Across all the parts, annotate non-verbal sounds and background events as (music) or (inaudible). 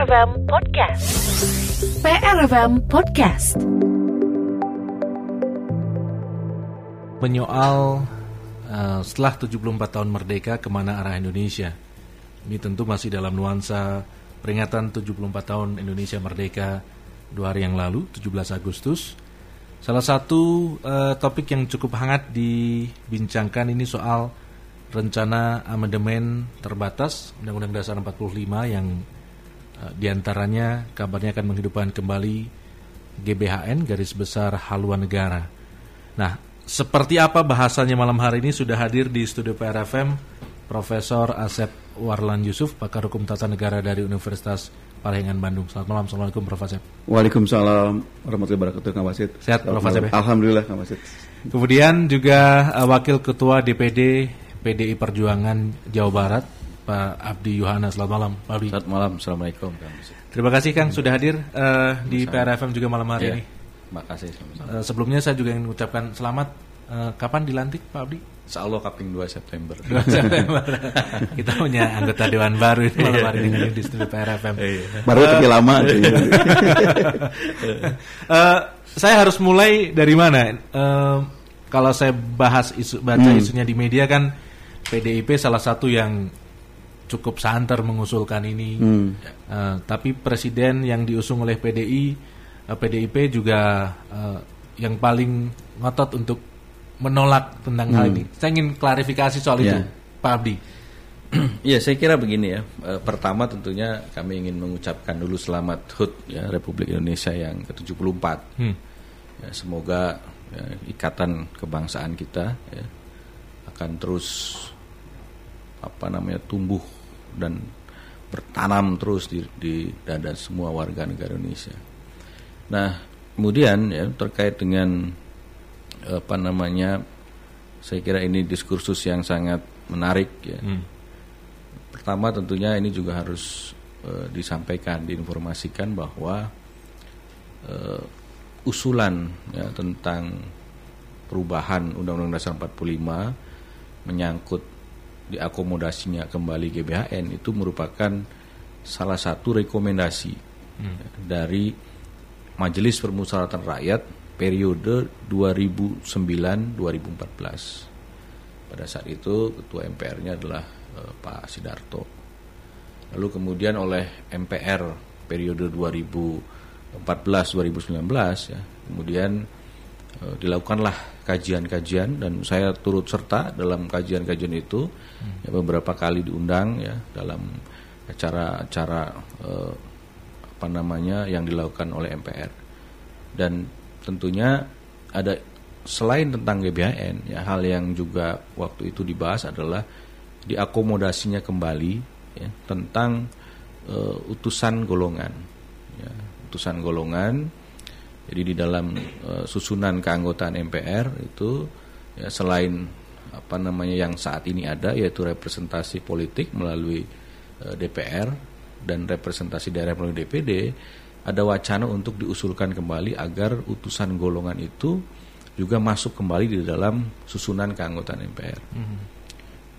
PRFM Podcast. PRFM Podcast. Menyoal uh, setelah 74 tahun merdeka ke mana arah Indonesia. Ini tentu masih dalam nuansa peringatan 74 tahun Indonesia merdeka dua hari yang lalu, 17 Agustus. Salah satu uh, topik yang cukup hangat dibincangkan ini soal rencana amandemen terbatas Undang-Undang Dasar 45 yang uh, di antaranya kabarnya akan menghidupkan kembali GBHN garis besar haluan negara. Nah, seperti apa bahasanya malam hari ini sudah hadir di studio PRFM Profesor Asep Warlan Yusuf, pakar hukum tata negara dari Universitas Parahyangan Bandung. Selamat malam, Assalamualaikum Prof. Asep. Waalaikumsalam warahmatullahi wabarakatuh, Kang Wasit. Sehat Prof. Asep ya? Alhamdulillah, Kang Wasit. Kemudian juga uh, Wakil Ketua DPD PDI Perjuangan Jawa Barat, Pak Abdi Yohana. Selamat malam, Pak Abdi. Selamat malam, Assalamualaikum. Kang. Terima kasih Kang sudah hadir uh, di PRFM juga malam hari ya, ini. Terima kasih. Uh, sebelumnya saya juga ingin mengucapkan selamat. Uh, kapan dilantik Pak Abdi? Insya Allah kaping 2 September. (laughs) 2 September. Kita punya anggota Dewan baru ini malam hari ini di studio PRFM. Baru tapi uh, lama. uh, saya harus mulai dari mana? Uh, kalau saya bahas isu baca hmm. isunya di media kan PDIP salah satu yang cukup santer mengusulkan ini. Hmm. Uh, tapi presiden yang diusung oleh PDI, uh, PDIP juga uh, yang paling ngotot untuk menolak tentang hmm. hal ini. Saya ingin klarifikasi soal yeah. itu, Pak Abdi. (clears throat) ya, saya kira begini ya. E, pertama tentunya kami ingin mengucapkan dulu selamat HUT ya Republik Indonesia yang ke-74. Hmm. Ya, semoga ya, ikatan kebangsaan kita ya, akan terus apa namanya tumbuh dan bertanam terus di, di dada semua warga negara Indonesia. Nah, kemudian ya terkait dengan apa namanya, saya kira ini diskursus yang sangat menarik ya. Hmm. Pertama tentunya ini juga harus uh, disampaikan, diinformasikan bahwa uh, usulan ya, tentang perubahan Undang-Undang Dasar 45 menyangkut diakomodasinya kembali GBHN itu merupakan salah satu rekomendasi hmm. dari Majelis Permusyawaratan Rakyat periode 2009-2014. Pada saat itu ketua MPR-nya adalah uh, Pak Sidarto. Lalu kemudian oleh MPR periode 2014-2019 ya, kemudian dilakukanlah kajian-kajian dan saya turut serta dalam kajian-kajian itu hmm. ya, beberapa kali diundang ya dalam acara-acara uh, apa namanya yang dilakukan oleh MPR dan tentunya ada selain tentang GBHN ya hal yang juga waktu itu dibahas adalah diakomodasinya kembali ya, tentang uh, utusan golongan ya, utusan golongan jadi di dalam uh, susunan keanggotaan MPR itu ya, selain apa namanya yang saat ini ada yaitu representasi politik melalui uh, DPR dan representasi daerah melalui DPD ada wacana untuk diusulkan kembali agar utusan golongan itu juga masuk kembali di dalam susunan keanggotaan MPR. Mm -hmm.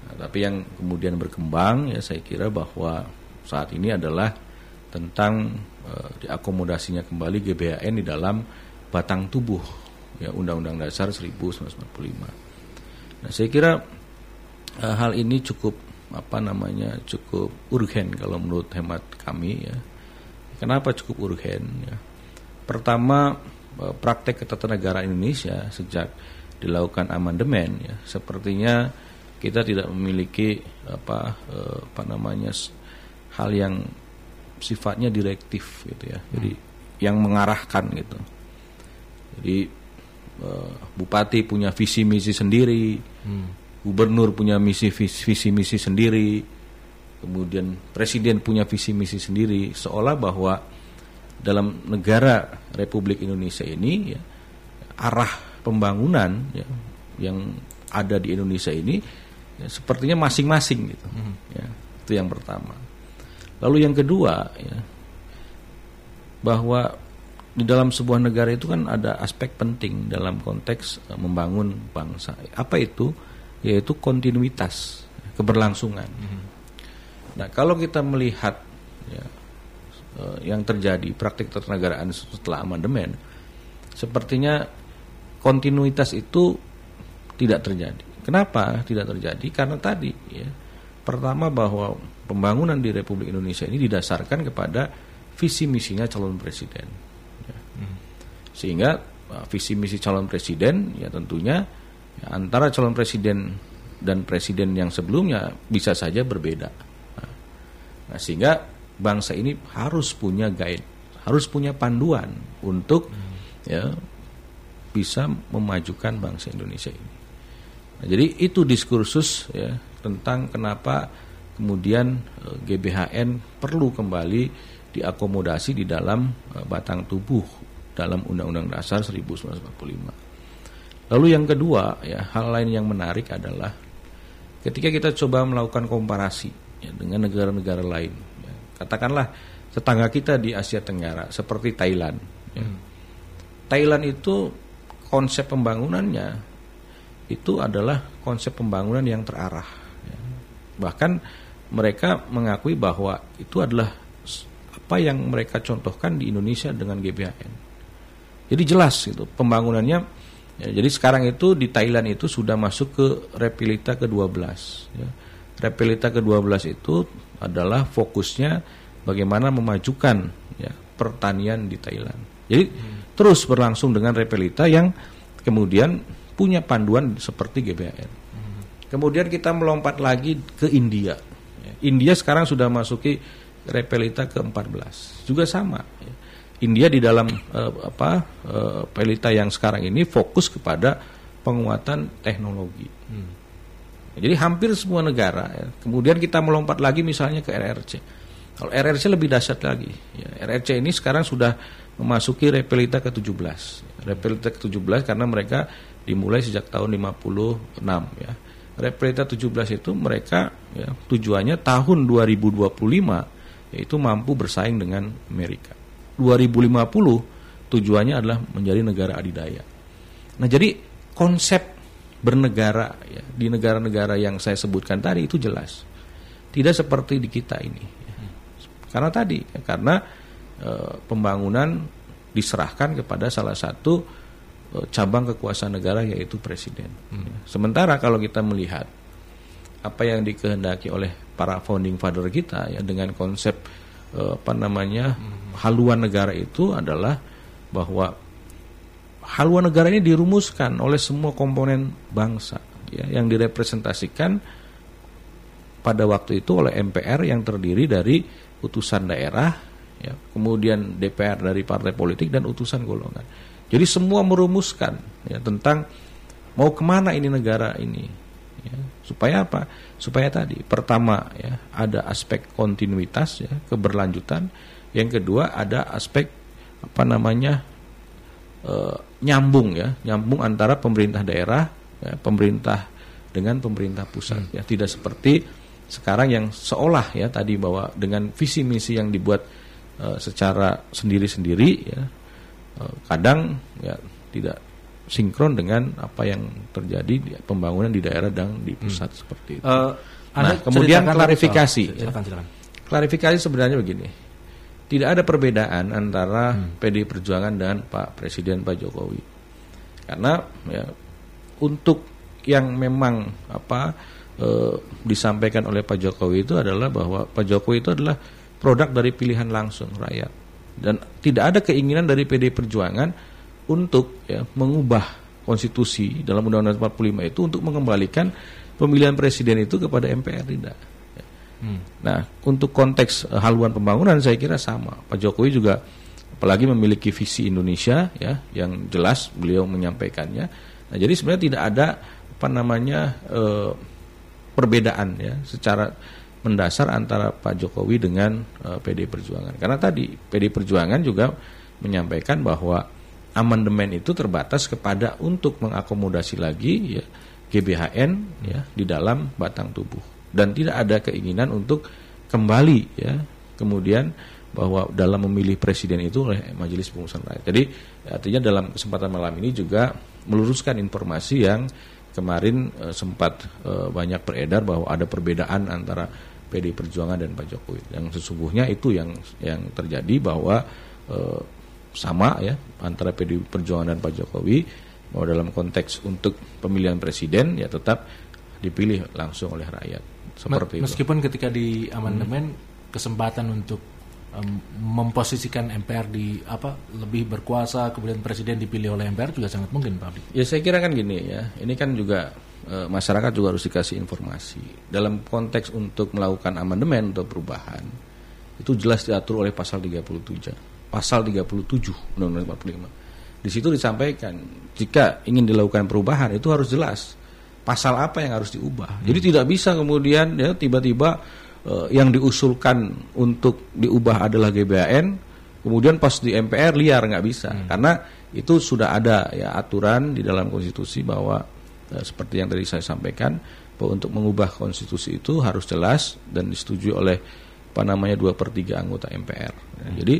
nah, tapi yang kemudian berkembang ya saya kira bahwa saat ini adalah tentang diakomodasinya kembali GBHN di dalam batang tubuh ya Undang-Undang Dasar 1945. Nah saya kira uh, hal ini cukup apa namanya cukup urgen kalau menurut hemat kami ya Kenapa cukup urgen? Ya. Pertama, e, praktek ketatanegaraan Indonesia sejak dilakukan amandemen, ya, sepertinya kita tidak memiliki apa eh, apa namanya hal yang sifatnya direktif gitu ya. Jadi hmm. yang mengarahkan gitu. Jadi eh, bupati punya visi misi sendiri, hmm. gubernur punya misi visi misi sendiri, kemudian presiden punya visi misi sendiri seolah bahwa dalam negara Republik Indonesia ini ya, arah pembangunan ya, yang ada di Indonesia ini ya, sepertinya masing-masing gitu hmm. ya itu yang pertama lalu yang kedua ya bahwa di dalam sebuah negara itu kan ada aspek penting dalam konteks uh, membangun bangsa apa itu yaitu kontinuitas keberlangsungan hmm. Nah, kalau kita melihat ya, eh, yang terjadi praktik ketatanegaraan setelah amandemen sepertinya kontinuitas itu tidak terjadi. Kenapa tidak terjadi? Karena tadi ya pertama bahwa pembangunan di Republik Indonesia ini didasarkan kepada visi misinya calon presiden. Ya. Sehingga uh, visi misi calon presiden ya tentunya ya, antara calon presiden dan presiden yang sebelumnya bisa saja berbeda. Nah, sehingga bangsa ini harus punya guide, harus punya panduan untuk hmm. ya bisa memajukan bangsa Indonesia ini. Nah, jadi itu diskursus ya tentang kenapa kemudian eh, GBHN perlu kembali diakomodasi di dalam eh, batang tubuh dalam Undang-Undang Dasar 1945. Lalu yang kedua ya hal lain yang menarik adalah ketika kita coba melakukan komparasi ya, dengan negara-negara lain, ya, katakanlah tetangga kita di Asia Tenggara seperti Thailand. Ya. Hmm. Thailand itu konsep pembangunannya itu adalah konsep pembangunan yang terarah. Bahkan mereka mengakui bahwa itu adalah apa yang mereka contohkan di Indonesia dengan GBHN. Jadi jelas itu pembangunannya. Ya, jadi sekarang itu di Thailand itu sudah masuk ke Repilita ke-12. Ya. Repilita ke-12 itu adalah fokusnya bagaimana memajukan ya, pertanian di Thailand. Jadi hmm terus berlangsung dengan Repelita yang kemudian punya panduan seperti GBHN. Kemudian kita melompat lagi ke India. India sekarang sudah masuki Repelita ke-14. Juga sama. India di dalam uh, apa uh, pelita yang sekarang ini fokus kepada penguatan teknologi. Hmm. Jadi hampir semua negara. Ya. Kemudian kita melompat lagi misalnya ke RRC. Kalau RRC lebih dahsyat lagi. Ya, RRC ini sekarang sudah memasuki Repelita ke-17. Repelita ke-17 karena mereka dimulai sejak tahun 56 ya. Repelita 17 itu mereka ya, tujuannya tahun 2025 yaitu mampu bersaing dengan Amerika. 2050 tujuannya adalah menjadi negara adidaya. Nah, jadi konsep bernegara ya, di negara-negara yang saya sebutkan tadi itu jelas. Tidak seperti di kita ini. Ya. Karena tadi, ya, karena Eh, pembangunan diserahkan kepada salah satu cabang kekuasaan negara yaitu presiden. Hmm. Sementara kalau kita melihat apa yang dikehendaki oleh para founding father kita ya dengan konsep eh, apa namanya hmm. haluan negara itu adalah bahwa haluan negara ini dirumuskan oleh semua komponen bangsa ya yang direpresentasikan pada waktu itu oleh MPR yang terdiri dari utusan daerah ya, kemudian DPR dari partai politik dan utusan golongan. Jadi semua merumuskan ya, tentang mau ke mana ini negara ini, ya, supaya apa? Supaya tadi pertama ya ada aspek kontinuitas ya keberlanjutan, yang kedua ada aspek apa namanya e, nyambung ya nyambung antara pemerintah daerah, ya, pemerintah dengan pemerintah pusat hmm. ya tidak seperti sekarang yang seolah ya tadi bahwa dengan visi misi yang dibuat uh, secara sendiri-sendiri ya kadang ya tidak sinkron dengan apa yang terjadi di pembangunan di daerah dan di pusat hmm. seperti itu. Uh, nah, kemudian klarifikasi. Oh, silakan, silakan. Klarifikasi sebenarnya begini. Tidak ada perbedaan antara hmm. PDI Perjuangan dan Pak Presiden Pak Jokowi. Karena ya untuk yang memang apa e, disampaikan oleh Pak Jokowi itu adalah bahwa Pak Jokowi itu adalah produk dari pilihan langsung rakyat dan tidak ada keinginan dari PD Perjuangan untuk ya, mengubah konstitusi dalam Undang-Undang 45 itu untuk mengembalikan pemilihan presiden itu kepada MPR tidak. Hmm. Nah, untuk konteks uh, haluan pembangunan saya kira sama. Pak Jokowi juga apalagi memiliki visi Indonesia ya yang jelas beliau menyampaikannya. Nah, jadi sebenarnya tidak ada apa namanya uh, perbedaan ya secara mendasar antara Pak Jokowi dengan uh, eh, PD Perjuangan. Karena tadi PD Perjuangan juga menyampaikan bahwa amandemen itu terbatas kepada untuk mengakomodasi lagi ya GBHN ya di dalam batang tubuh dan tidak ada keinginan untuk kembali ya kemudian bahwa dalam memilih presiden itu oleh Majelis Pengurusan Rakyat. Jadi artinya dalam kesempatan malam ini juga meluruskan informasi yang kemarin e, sempat e, banyak beredar bahwa ada perbedaan antara PD Perjuangan dan Pak Jokowi. Yang sesungguhnya itu yang yang terjadi bahwa eh, sama ya antara PD Perjuangan dan Pak Jokowi bahwa dalam konteks untuk pemilihan presiden ya tetap dipilih langsung oleh rakyat seperti itu. Meskipun ketika di amandemen kesempatan untuk em, memposisikan MPR di apa lebih berkuasa kemudian presiden dipilih oleh MPR juga sangat mungkin Pak. Ya saya kira kan gini ya, ini kan juga eh, masyarakat juga harus dikasih informasi dalam konteks untuk melakukan amandemen atau perubahan itu jelas diatur oleh pasal 37, pasal 37 Undang-Undang 45. Di situ disampaikan jika ingin dilakukan perubahan itu harus jelas pasal apa yang harus diubah. Jadi tidak bisa kemudian ya tiba-tiba eh, yang diusulkan untuk diubah adalah GBHN, kemudian pas di MPR liar nggak bisa karena itu sudah ada ya aturan di dalam konstitusi bahwa seperti yang tadi saya sampaikan bahwa untuk mengubah konstitusi itu harus jelas dan disetujui oleh apa namanya dua per tiga anggota MPR. Ya, Jadi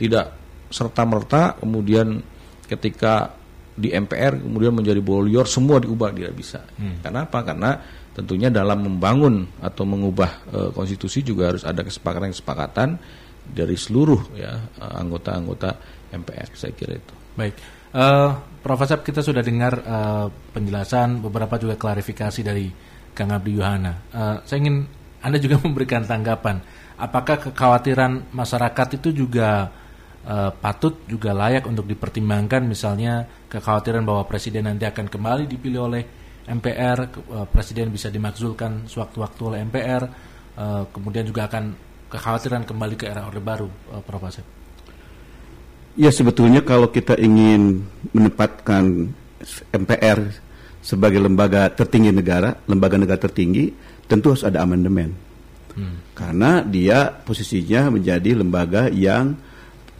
tidak serta merta kemudian ketika di MPR kemudian menjadi bolior semua diubah tidak bisa. Karena apa? Karena tentunya dalam membangun atau mengubah eh, konstitusi juga harus ada kesepakatan-kesepakatan dari seluruh ya eh, anggota-anggota MPR saya kira itu. Baik, Eh, Prof. Asep kita sudah dengar eh, penjelasan beberapa juga klarifikasi dari Kang Abdi Yuhana. Eh, saya ingin Anda juga (laughs) memberikan tanggapan. Apakah kekhawatiran masyarakat itu juga eh, patut juga layak untuk dipertimbangkan, misalnya kekhawatiran bahwa presiden nanti akan kembali dipilih oleh MPR, presiden bisa dimakzulkan sewaktu-waktu oleh MPR, kemudian juga akan kekhawatiran kembali ke era Orde Baru, eh, Prof. Asep. Ya sebetulnya kalau kita ingin menempatkan MPR sebagai lembaga tertinggi negara, lembaga negara tertinggi, tentu harus ada amandemen. Karena dia posisinya menjadi lembaga yang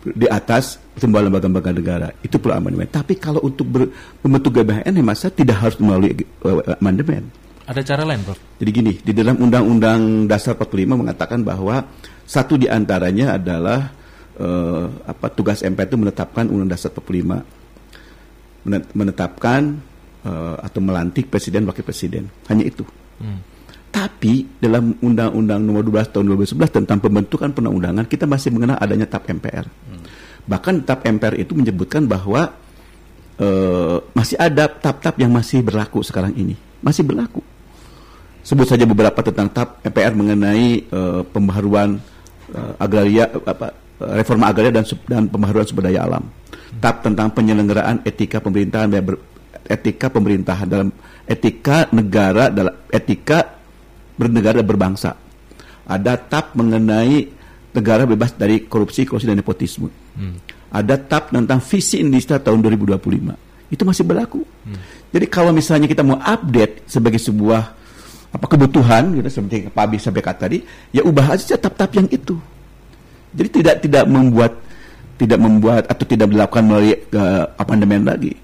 di atas semua lembaga-lembaga negara. Itu perlu amandemen. Tapi kalau untuk ber- membentuk GBHN, hemat saya tidak harus melalui eh, amandemen. Ada cara lain, Prof? Jadi gini, di dalam Undang-Undang Dasar 45 mengatakan bahwa satu di antaranya adalah eh, apa tugas MPR itu menetapkan Undang Dasar 45, Menet- menetapkan eh, atau melantik presiden wakil presiden. Hanya itu. Tapi dalam Undang-Undang Nomor 12 Tahun 2011 tentang pembentukan perundang-undangan kita masih mengenal adanya TAP MPR. Bahkan TAP MPR itu menyebutkan bahwa eh, masih ada TAP-TAP yang masih berlaku sekarang ini, masih berlaku. Sebut saja beberapa tentang TAP MPR mengenai eh, pembaharuan eh, agraria apa reforma agraria dan dan pembaharuan sumber daya alam. TAP tentang penyelenggaraan etika pemerintahan dan ber- etika pemerintahan dalam etika negara dalam etika bernegara dan berbangsa. Ada TAP mengenai negara bebas dari korupsi, korupsi dan nepotisme. Ada TAP tentang visi Indonesia tahun 2025. Itu masih berlaku. Jadi kalau misalnya kita mau update sebagai sebuah apa kebutuhan gitu seperti Pak Abi sampaikan tadi, ya ubah aja TAP-TAP yang itu. Jadi tidak tidak membuat tidak membuat atau tidak dilakukan melalui eh, amandemen lagi.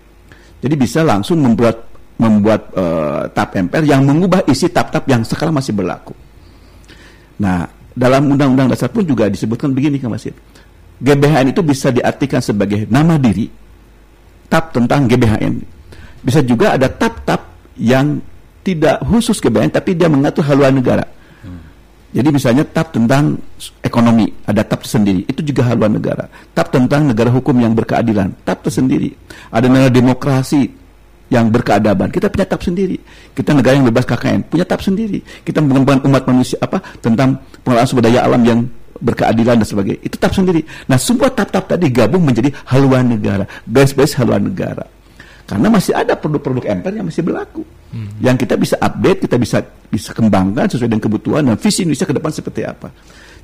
Jadi bisa langsung membuat membuat eh, TAP MPR yang mengubah isi TAP-TAP yang sekarang masih berlaku. Nah, dalam Undang-Undang Dasar pun juga disebutkan begini Kang Masif. GBHN itu bisa diartikan sebagai nama diri, TAP tentang GBHN. Bisa juga ada TAP-TAP yang tidak khusus GBHN tapi dia mengatur haluan negara. Jadi misalnya TAP tentang ekonomi, ada TAP tersendiri. Itu juga haluan negara. TAP tentang negara hukum yang berkeadilan, TAP tersendiri. Ada negara demokrasi yang berkeadaban, kita punya TAP sendiri. Kita negara yang bebas KKN, punya TAP sendiri. Kita mengembangkan umat manusia apa tentang pengelolaan sumber daya alam yang berkeadilan dan sebagainya. Itu TAP sendiri. Nah, semua TAP-TAP tadi gabung menjadi haluan negara, garis-garis haluan negara. Karena masih ada produk-produk MPR yang masih berlaku. Yang kita bisa update, kita bisa bisa kembangkan sesuai dengan kebutuhan dan visi Indonesia ke depan seperti apa.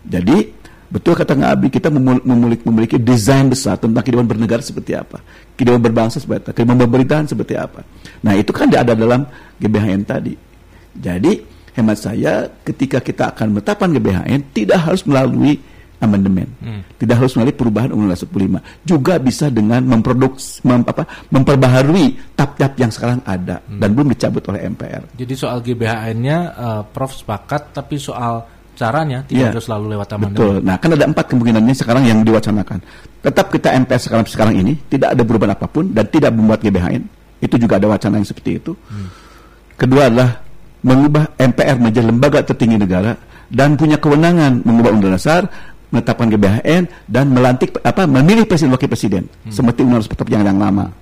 Jadi, betul kata Ngabi, kita memul- memiliki, memiliki desain besar tentang kehidupan bernegara seperti apa. Kehidupan berbangsa seperti apa, kehidupan pemerintahan seperti apa. Nah, itu kan ada dalam GBHN tadi. Jadi, hemat saya ketika kita akan menetapkan GBHN tidak harus melalui amandemen. Tidak harus melalui perubahan Undang-Undang 45. Juga bisa dengan memproduksi mem, apa, memperbaharui tap-tap yang sekarang ada dan belum dicabut oleh MPR. Jadi soal GBHN-nya eh, Prof sepakat, tapi soal caranya tidak Iya. harus selalu lewat amandemen. Betul. Nah, kan ada empat kemungkinannya sekarang yang diwacanakan. Tetap kita MPR sekarang sekarang ini tidak ada perubahan apa pun dan tidak membuat GBHN. Itu juga ada wacana yang seperti itu. Kedua adalah mengubah MPR menjadi lembaga tertinggi negara dan punya kewenangan mengubah undang dasar, menetapkan GBHN dan melantik apa memilih presiden wakil presiden hmm. seperti undang seperti yang yang lama.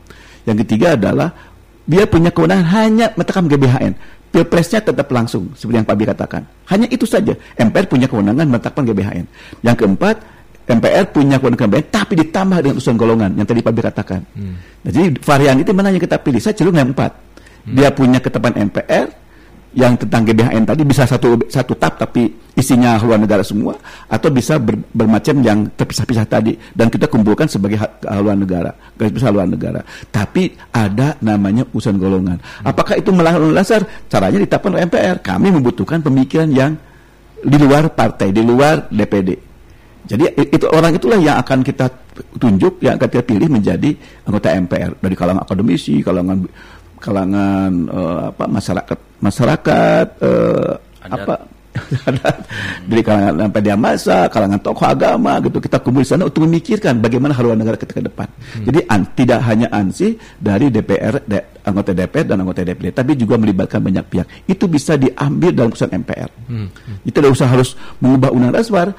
Yang ketiga adalah dia punya kewenangan hanya menetapkan GBHN. Pilpresnya tetap langsung seperti yang Pak Bi katakan. Hanya itu saja. MPR punya kewenangan menetapkan GBHN. Yang keempat, MPR punya kewenangan GBHN tapi ditambah dengan usulan golongan yang tadi Pak Bi katakan. Hmm. Nah, jadi varian itu mana yang kita pilih? Saya cenderung yang empat. Hmm. Dia punya ketetapan MPR, yang tentang GBHN tadi bisa satu satu tab tapi isinya haluan negara semua atau bisa ber, bermacam yang terpisah-pisah tadi. Dan kita kumpulkan sebagai haluan negara garis besar haluan negara. Tapi ada namanya urusan golongan. Apakah itu melanggar dasar? Caranya ditetapkan oleh MPR kami membutuhkan pemikiran yang di luar partai di luar DPD jadi itu orang itulah yang akan kita tunjuk yang akan kita pilih menjadi anggota MPR dari kalangan akademisi kalangan kalangan uh, apa masyarakat masyarakat uh, apa (laughs) dari kalangan media masa, kalangan tokoh agama gitu kita kumpul di sana untuk memikirkan bagaimana haluan negara kita ke depan. Hmm. Jadi an, tidak hanya ANSI dari DPR, de, anggota DPR dan anggota DPD, tapi juga melibatkan banyak pihak. Itu bisa diambil dalam keputusan MPR. Hmm. Hmm. Itu tidak usah harus mengubah undang dasar.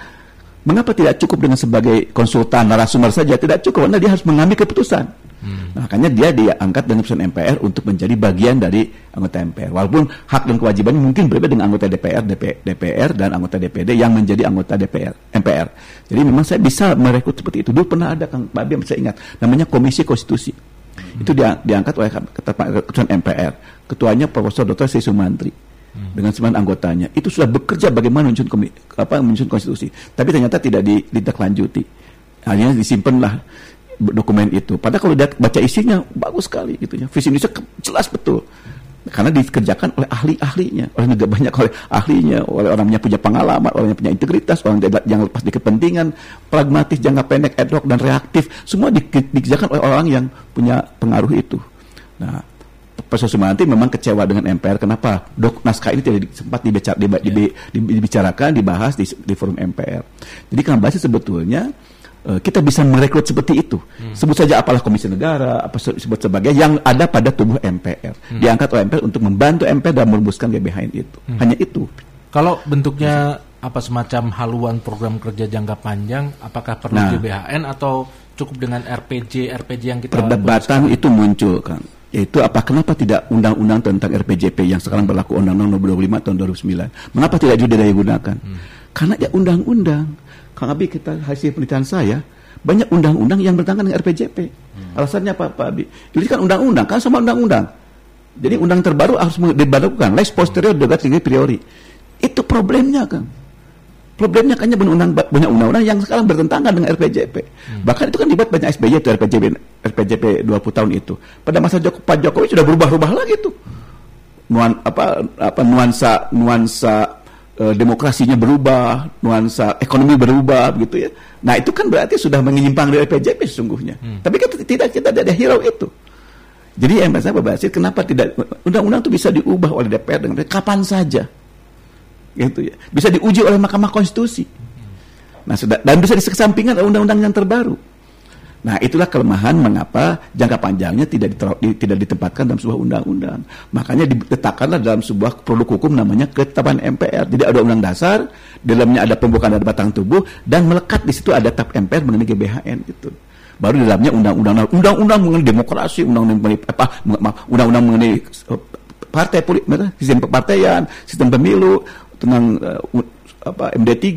Mengapa tidak cukup dengan sebagai konsultan narasumber saja? Tidak cukup karena dia harus mengambil keputusan. Hmm. Makanya dia diangkat dengan keputusan MPR untuk menjadi bagian dari anggota MPR. Walaupun hak dan kewajibannya mungkin berbeda dengan anggota DPR, DP, DPR dan anggota DPD yang menjadi anggota DPR, MPR. Jadi memang saya bisa merekrut seperti itu. Dulu pernah ada Kang Pak Biam saya ingat namanya Komisi Konstitusi. Hmm. Itu dia, diangkat oleh keputusan MPR. Ketuanya Profesor Dr. Sri Sumantri dengan sembilan anggotanya. Itu sudah bekerja bagaimana menyusun apa menyusun konstitusi. Tapi ternyata tidak ditindaklanjuti. Akhirnya disimpanlah dokumen itu. Padahal kalau lihat baca isinya bagus sekali gitu ya. Visi Indonesia jelas betul. Karena dikerjakan oleh ahli-ahlinya, oleh negara banyak oleh ahlinya, oleh orang yang punya pengalaman, orang yang punya integritas, orang yang lepas di kepentingan, pragmatis, jangka pendek, ad hoc dan reaktif, semua di, dikerjakan oleh orang yang punya pengaruh itu. Nah, Profesor Sumanti memang kecewa dengan MPR. Kenapa? Dok naskah ini tidak sempat dibicara, dibicarakan, dibahas di, di forum MPR. Jadi kan sebetulnya Eh, kita bisa merekrut seperti itu. Hmm. Sebut saja apalah Komisi Negara, apa sebut sebagai yang ada pada tubuh MPR. Hmm. Diangkat oleh MPR untuk membantu MPR dalam merumuskan GBHN itu. Hmm. Hanya itu. Kalau bentuknya apa semacam haluan program kerja jangka panjang, apakah perlu nah, GBHN atau cukup dengan RPJ RPJ yang kita perdebatan itu muncul kan yaitu apa kenapa tidak undang-undang tentang RPJP yang sekarang berlaku undang-undang nomor 25 tahun 2009 mengapa tidak juga digunakan hmm. karena ya undang-undang Kang Abi kita hasil penelitian saya banyak undang-undang yang bertentangan dengan RPJP. Hmm. Alasannya apa Pak Abi? Ini kan undang-undang, kan sama undang-undang. Jadi undang terbaru harus diberlakukan. Les posterior degat tinggi priori. Itu problemnya kan. Problemnya kayaknya undang banyak undang-undang yang sekarang bertentangan dengan RPJP. Hmm. Bahkan itu kan dibuat banyak SBY itu RPJP RPJP 20 tahun itu. Pada masa Joko, Pak Jokowi sudah berubah-ubah lagi tuh. Nuan apa apa nuansa nuansa e, demokrasinya berubah, nuansa ekonomi berubah begitu ya. Nah itu kan berarti sudah menyimpang dari PJP sesungguhnya. Hmm. Tapi kan tidak kita ada hero itu. Jadi yang saya berbasis kenapa tidak undang-undang itu bisa diubah oleh DPR dengan kapan saja, gitu ya. Bisa diuji oleh Mahkamah Konstitusi. Nah sudah dan bisa disesampingkan undang-undang yang terbaru. Nah, itulah kelemahan mengapa jangka panjangnya tidak tidak ditempatkan dalam sebuah undang-undang. Makanya diletakkanlah dalam sebuah produk hukum namanya ketetapan MPR. Jadi ada undang dasar, dalamnya ada pembukaan dari batang tubuh dan melekat di situ ada tap MPR mengenai GBHN itu. Baru dalamnya undang-undang undang-undang mengenai demokrasi, undang-undang mengenai apa? Undang-undang mengenai eh, partai politik, sistem kepartaian, sistem pemilu, tentang uh, apa MD3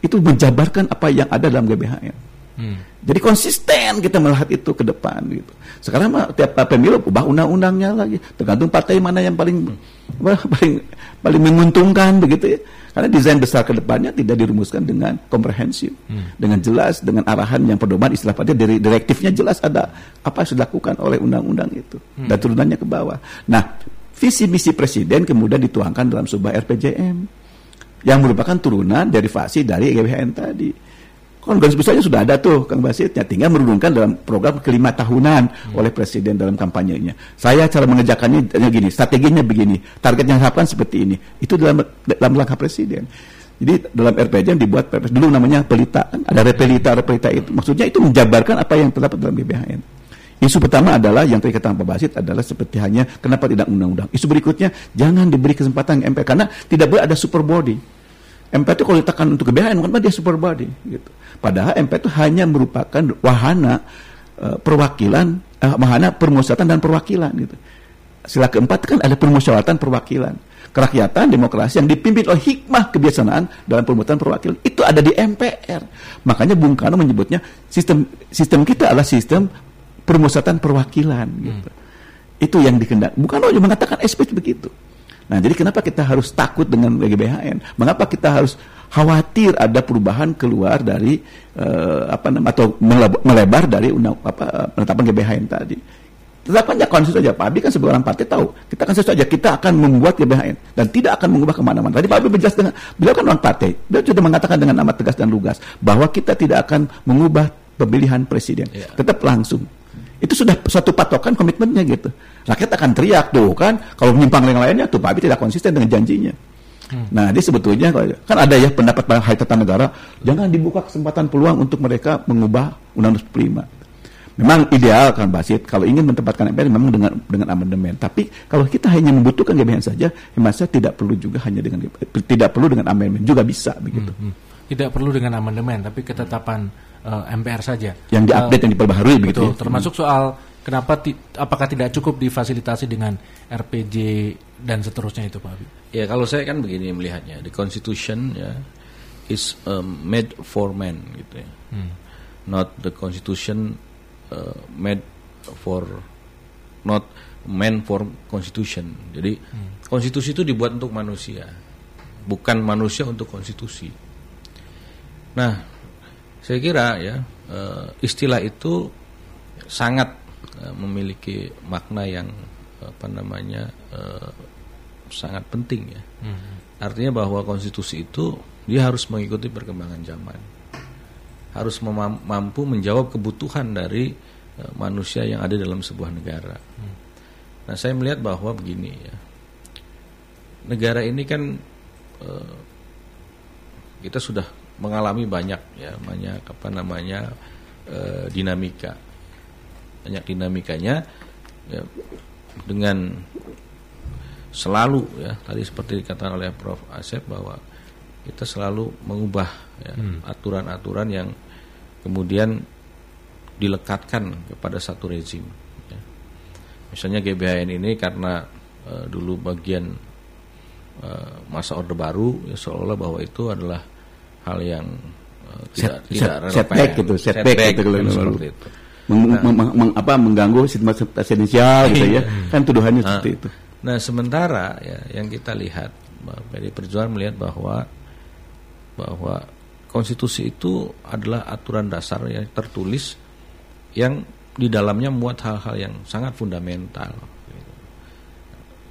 itu menjabarkan apa yang ada dalam GBHN. Hmm. Jadi konsisten kita melihat itu ke depan gitu. Sekarang mah tiap pemilu ubah undang-undangnya lagi, tergantung partai mana yang paling (laughs) paling paling menguntungkan begitu ya. Karena desain besar ke depannya tidak dirumuskan dengan komprehensif, hmm. dengan jelas, dengan arahan yang pedoman istilah pada dari direktifnya jelas ada apa yang sudah dilakukan oleh undang-undang itu hmm. dan turunannya ke bawah. Nah, visi misi presiden kemudian dituangkan dalam sebuah RPJM yang merupakan turunan derivasi dari GBHN tadi. Garis besarnya sudah ada tuh Kang Basitnya tinggal merundungkan dalam program kelima tahunan hmm. oleh presiden dalam kampanyenya. Saya cara mengerjakannya gini, strateginya begini, target yang diharapkan seperti ini. Itu dalam dalam langkah presiden. Jadi dalam RPJ yang dibuat dulu namanya pelita kan ada repelita repelita itu maksudnya itu menjabarkan apa yang terdapat dalam BBHN. Isu pertama adalah yang tadi kata Pak Basit adalah seperti hanya kenapa tidak undang-undang. Isu berikutnya jangan diberi kesempatan MPR karena tidak boleh ada super body MP itu kalau ditekan untuk GBHN kan dia super body gitu. Padahal MP itu hanya merupakan wahana uh, perwakilan, uh, wahana permusyawaratan dan perwakilan gitu. Sila keempat kan ada permusyawaratan perwakilan. Kerakyatan, demokrasi yang dipimpin oleh hikmah kebiasaan dalam permusyawaratan perwakilan itu ada di MPR. Makanya Bung Karno menyebutnya sistem sistem kita adalah sistem permusyawaratan perwakilan gitu. Hmm. Itu yang dikendaki. Bung Karno juga mengatakan SP begitu. Nah, jadi kenapa kita harus takut dengan GBHN? Mengapa kita harus khawatir ada perubahan keluar dari uh, apa namanya atau melebar dari undang apa penetapan GBHN tadi? Tetapkan aja konsisten saja. Pak Abi kan sebagai orang partai tahu. Kita kan saja kita akan membuat GBHN dan tidak akan mengubah ke mana-mana. Tadi Pak Abi berjelas dengan beliau kan orang partai. Beliau sudah mengatakan dengan amat tegas dan lugas bahwa kita tidak akan mengubah pemilihan presiden. Yeah. Tetap langsung. Itu sudah suatu patokan komitmennya gitu. Rakyat akan teriak tuh kan, kalau menyimpang yang lainnya tuh Pak tidak konsisten dengan janjinya. Hmm. Nah, dia sebetulnya kan ada ya pendapat pada Hai Tata Negara, jangan dibuka kesempatan peluang untuk mereka mengubah Undang-Undang 45. Memang ideal kan Basit kalau ingin menempatkan MPR memang dengan dengan amandemen. Tapi kalau kita hanya membutuhkan GBHN saja, hemat saya tidak perlu juga hanya dengan tidak perlu dengan amandemen juga bisa begitu. Hmm, hmm. Tidak perlu dengan amandemen, tapi ketetapan uh, eh, MPR saja. Yang diupdate uh, yang diperbaharui betul, begitu. Ya? Termasuk soal kenapa ti, apakah tidak cukup difasilitasi dengan RPJ dan seterusnya itu Pak Abi? Ya kalau saya kan begini melihatnya, the constitution ya is um, made for men gitu ya. Hmm. Not the constitution uh, made for not man for constitution. Jadi hmm. konstitusi itu dibuat untuk manusia, bukan manusia untuk konstitusi. Nah, saya kira ya uh, istilah itu sangat uh, memiliki makna yang apa namanya uh, sangat penting ya. Hmm. Artinya bahwa konstitusi itu dia harus mengikuti perkembangan zaman, harus mampu menjawab kebutuhan dari manusia yang ada dalam sebuah negara. Hmm. Nah saya melihat bahwa begini ya, negara ini kan kita sudah mengalami banyak ya banyak apa namanya e, dinamika banyak dinamikanya ya, dengan selalu ya tadi seperti dikatakan oleh Prof Asep bahwa kita selalu mengubah ya, hmm. aturan-aturan yang kemudian dilekatkan kepada satu rezim ya. misalnya GBHN ini karena e, dulu bagian e, masa orde baru ya seolah-olah bahwa itu adalah hal yang uh, tidak set, tidak set, setback gitu, setback, setback gitu kalau seperti itu. Meng, nah, meng, meng, apa mengganggu sistem presidensial gitu ya. Kan tuduhannya nah, seperti itu. Nah, sementara ya yang kita lihat PD Perjuangan melihat bahwa bahwa konstitusi itu adalah aturan dasar yang tertulis yang di dalamnya muat hal-hal yang sangat fundamental.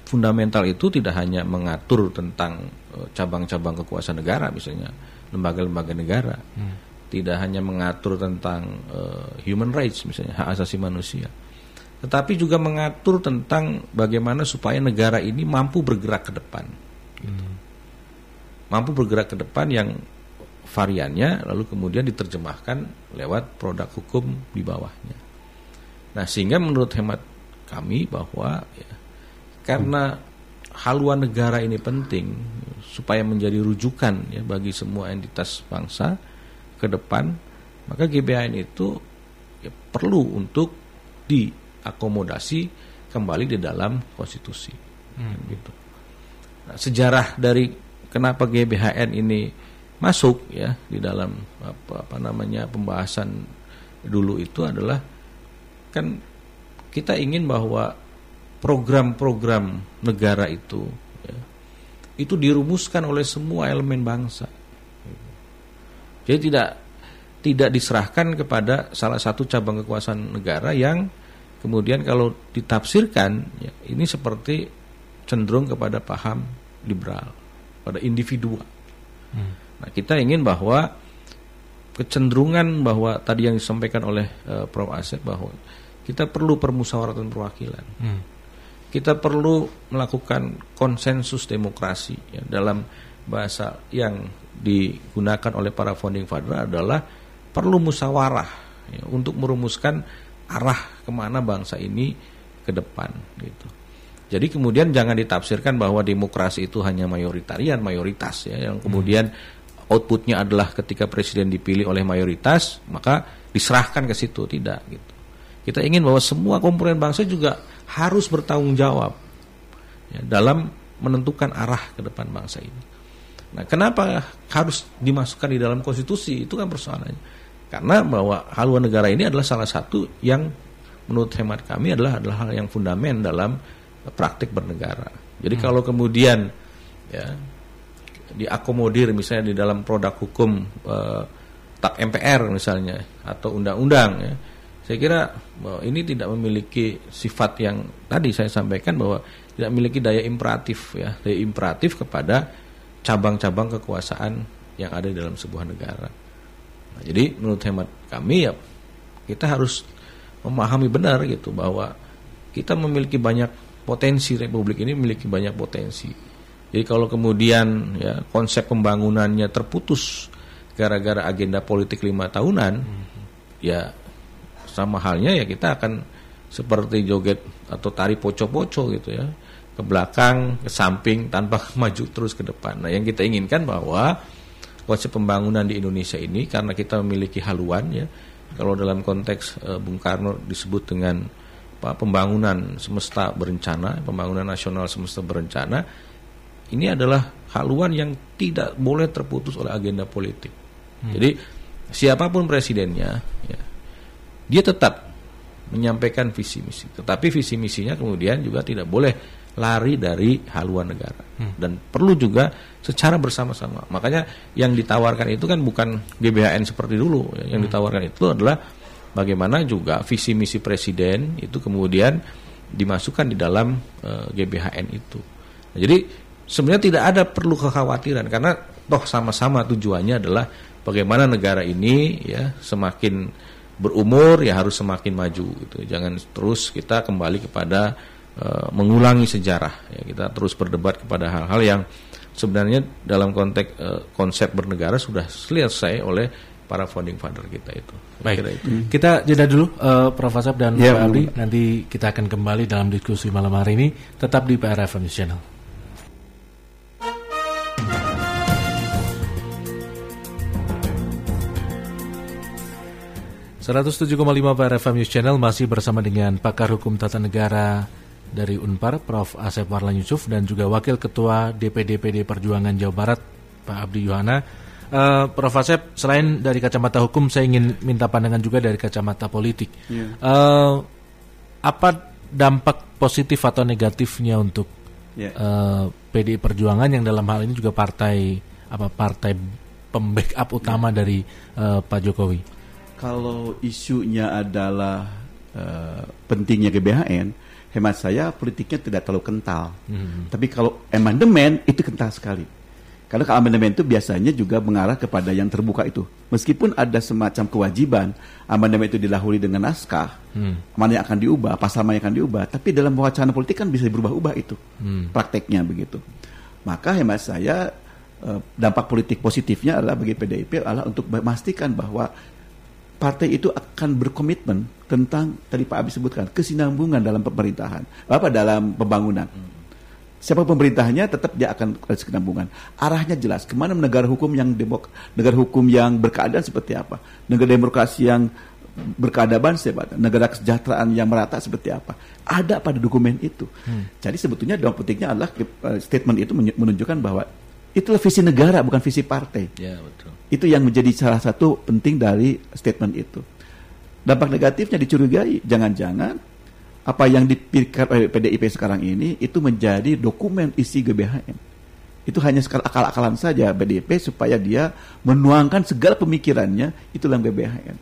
Fundamental itu tidak hanya mengatur tentang eh, cabang-cabang kekuasaan negara misalnya, lembaga-lembaga negara. Hmm. Tidak hanya mengatur tentang uh, human rights misalnya hak asasi manusia, tetapi juga mengatur tentang bagaimana supaya negara ini mampu bergerak ke depan. Gitu. Hmm. Mampu bergerak ke depan yang variannya lalu kemudian diterjemahkan lewat produk hukum di bawahnya. Nah, sehingga menurut hemat kami bahwa ya, karena haluan negara ini penting supaya menjadi rujukan ya bagi semua entitas bangsa ke depan maka GBHN itu ya, perlu untuk diakomodasi kembali di dalam konstitusi hmm. gitu nah, sejarah dari kenapa GBHN ini masuk ya di dalam apa, apa namanya pembahasan dulu itu adalah kan kita ingin bahwa program-program negara itu itu dirumuskan oleh semua elemen bangsa. Jadi tidak tidak diserahkan kepada salah satu cabang kekuasaan negara yang kemudian kalau ditafsirkan ya, ini seperti cenderung kepada paham liberal pada individu. Hmm. Nah kita ingin bahwa kecenderungan bahwa tadi yang disampaikan oleh uh, Prof Asep bahwa kita perlu permusyawaratan perwakilan. Hmm kita perlu melakukan konsensus demokrasi ya, dalam bahasa yang digunakan oleh para founding father adalah perlu musyawarah ya, untuk merumuskan arah ke mana bangsa ini ke depan gitu. Jadi kemudian jangan ditafsirkan bahwa demokrasi itu hanya mayoritarian, mayoritas ya yang kemudian outputnya adalah ketika presiden dipilih oleh mayoritas maka diserahkan ke situ tidak gitu. Kita ingin bahwa semua komponen bangsa juga harus bertanggung jawab ya, dalam menentukan arah ke depan bangsa ini. Nah, kenapa harus dimasukkan di dalam konstitusi? Itu kan persoalannya. Karena bahwa haluan negara ini adalah salah satu yang menurut hemat kami adalah adalah hal yang fundamental dalam praktik bernegara. Jadi hmm. kalau kemudian ya diakomodir misalnya di dalam produk hukum eh, tak MPR misalnya atau undang-undang ya, saya kira bahwa ini tidak memiliki sifat yang tadi saya sampaikan bahwa tidak memiliki daya imperatif ya, daya imperatif kepada cabang-cabang kekuasaan yang ada di dalam sebuah negara. Nah, jadi menurut hemat kami ya kita harus memahami benar gitu bahwa kita memiliki banyak potensi republik ini memiliki banyak potensi. Jadi kalau kemudian ya konsep pembangunannya terputus gara-gara agenda politik lima tahunan, hmm. ya sama halnya ya kita akan seperti joget atau tari poco-poco gitu ya ke belakang, ke samping tanpa (laughs) maju terus ke depan. Nah yang kita inginkan bahwa konsep pembangunan di Indonesia ini karena kita memiliki haluan ya, kalau dalam konteks uh, Bung Karno disebut dengan pembangunan semesta berencana, pembangunan nasional semesta berencana, ini adalah haluan yang tidak boleh terputus oleh agenda politik. Hmm. Jadi siapa pun presidennya, ya, dia tetap menyampaikan visi misi, tetapi visi misinya kemudian juga tidak boleh lari dari haluan negara hmm. dan perlu juga secara bersama-sama. Makanya yang ditawarkan itu kan bukan GBHN seperti dulu, ya. yang hmm. ditawarkan itu adalah bagaimana juga visi misi presiden itu kemudian dimasukkan di dalam uh, eh, GBHN itu. Nah, jadi sebenarnya tidak ada perlu kekhawatiran karena toh sama-sama tujuannya adalah bagaimana negara ini ya semakin berumur ya harus semakin maju gitu. Jangan terus kita kembali kepada uh, mengulangi sejarah ya kita terus berdebat kepada hal-hal yang sebenarnya dalam konteks uh, konsep bernegara sudah selesai oleh para founding father kita itu. Baik, itu. Hmm. kita jeda dulu uh, Prof. Asap dan ya, Pak Abdi. Nanti kita akan kembali dalam diskusi malam hari ini tetap di PRFM Channel. Lima PRFM News Channel masih bersama dengan pakar hukum tata negara dari Unpar Prof. Asep Warlan Yusuf dan juga Wakil Ketua DPD Perjuangan Jawa Barat Pak Abdi Yohana Uh, Prof. Asep, selain dari kacamata hukum, saya ingin minta pandangan juga dari kacamata politik. Yeah. Iya. Uh, apa dampak positif atau negatifnya untuk yeah. Iya. uh, PDI Perjuangan yang dalam hal ini juga partai apa partai pembackup utama yeah. dari uh, Pak Jokowi? Kalau isunya adalah uh, pentingnya GBHN, hemat saya politiknya tidak terlalu kental. Hmm. Tapi kalau emandemen itu kental sekali karena kalau amandemen itu biasanya juga mengarah kepada yang terbuka itu. Meskipun ada semacam kewajiban amandemen itu dilahului dengan naskah, hmm. mana yang akan diubah, pasal mana yang akan diubah, tapi dalam wacana politik kan bisa berubah-ubah itu hmm. prakteknya begitu. Maka hemat saya eh, dampak politik positifnya adalah bagi PDIP adalah untuk memastikan bahwa partai itu akan berkomitmen tentang tadi Pak Abi sebutkan kesinambungan dalam pemerintahan, apa dalam pembangunan. Hmm siapa pemerintahnya tetap dia akan kesinambungan. Arahnya jelas. Ke mana negara hukum yang demok, negara hukum yang berkeadilan seperti apa? Negara demokrasi yang berkeadaban seperti apa? Negara kesejahteraan yang merata seperti apa? Ada pada dokumen itu. Hmm. Jadi sebetulnya dalam petiknya adalah eh, statement itu menunjukkan bahwa itulah visi negara bukan visi partai. Ya, betul. Itu yang menjadi salah satu penting dari statement itu. Dampak negatifnya dicurigai, jangan-jangan apa yang dipikirkan oleh PDIP sekarang ini itu menjadi dokumen isi GBHN. Itu hanya sekali akal-akalan saja PDIP supaya dia menuangkan segala pemikirannya itu dalam GBHN.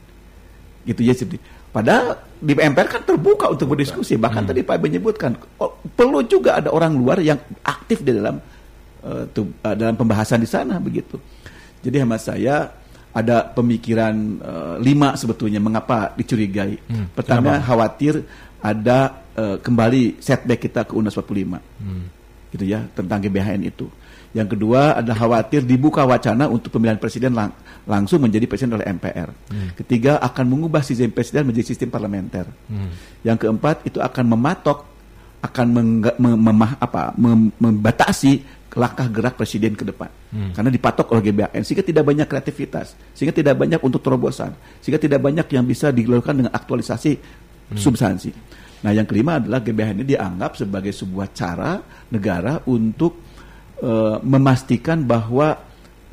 Gitu ya sih. Padahal di MPR kan terbuka untuk berdiskusi. Bahkan hmm. tadi Pak menyebutkan oh, perlu juga ada orang luar yang aktif di dalam uh, uh, dalam pembahasan di sana begitu. Jadi hemat saya ada pemikiran uh, lima sebetulnya mengapa dicurigai. Hmm, Pertama kenapa? khawatir ada uh, kembali setback kita ke UNAS 45. Hmm. Gitu ya, tentang GBHN itu. Yang kedua ada khawatir dibuka wacana untuk pemilihan presiden lang langsung menjadi presiden oleh MPR. Hmm. Ketiga akan mengubah sistem presiden menjadi sistem parlementer. Hmm. Yang keempat itu akan mematok akan meng, memah, apa, mem, membatasi langkah gerak presiden ke depan. Hmm. Karena dipatok oleh GBHN sehingga tidak banyak kreativitas, sehingga tidak banyak untuk terobosan, sehingga tidak banyak yang bisa dilakukan dengan aktualisasi hmm. substansi. Nah, yang kelima adalah GBHN ini dianggap sebagai sebuah cara negara untuk uh, memastikan bahwa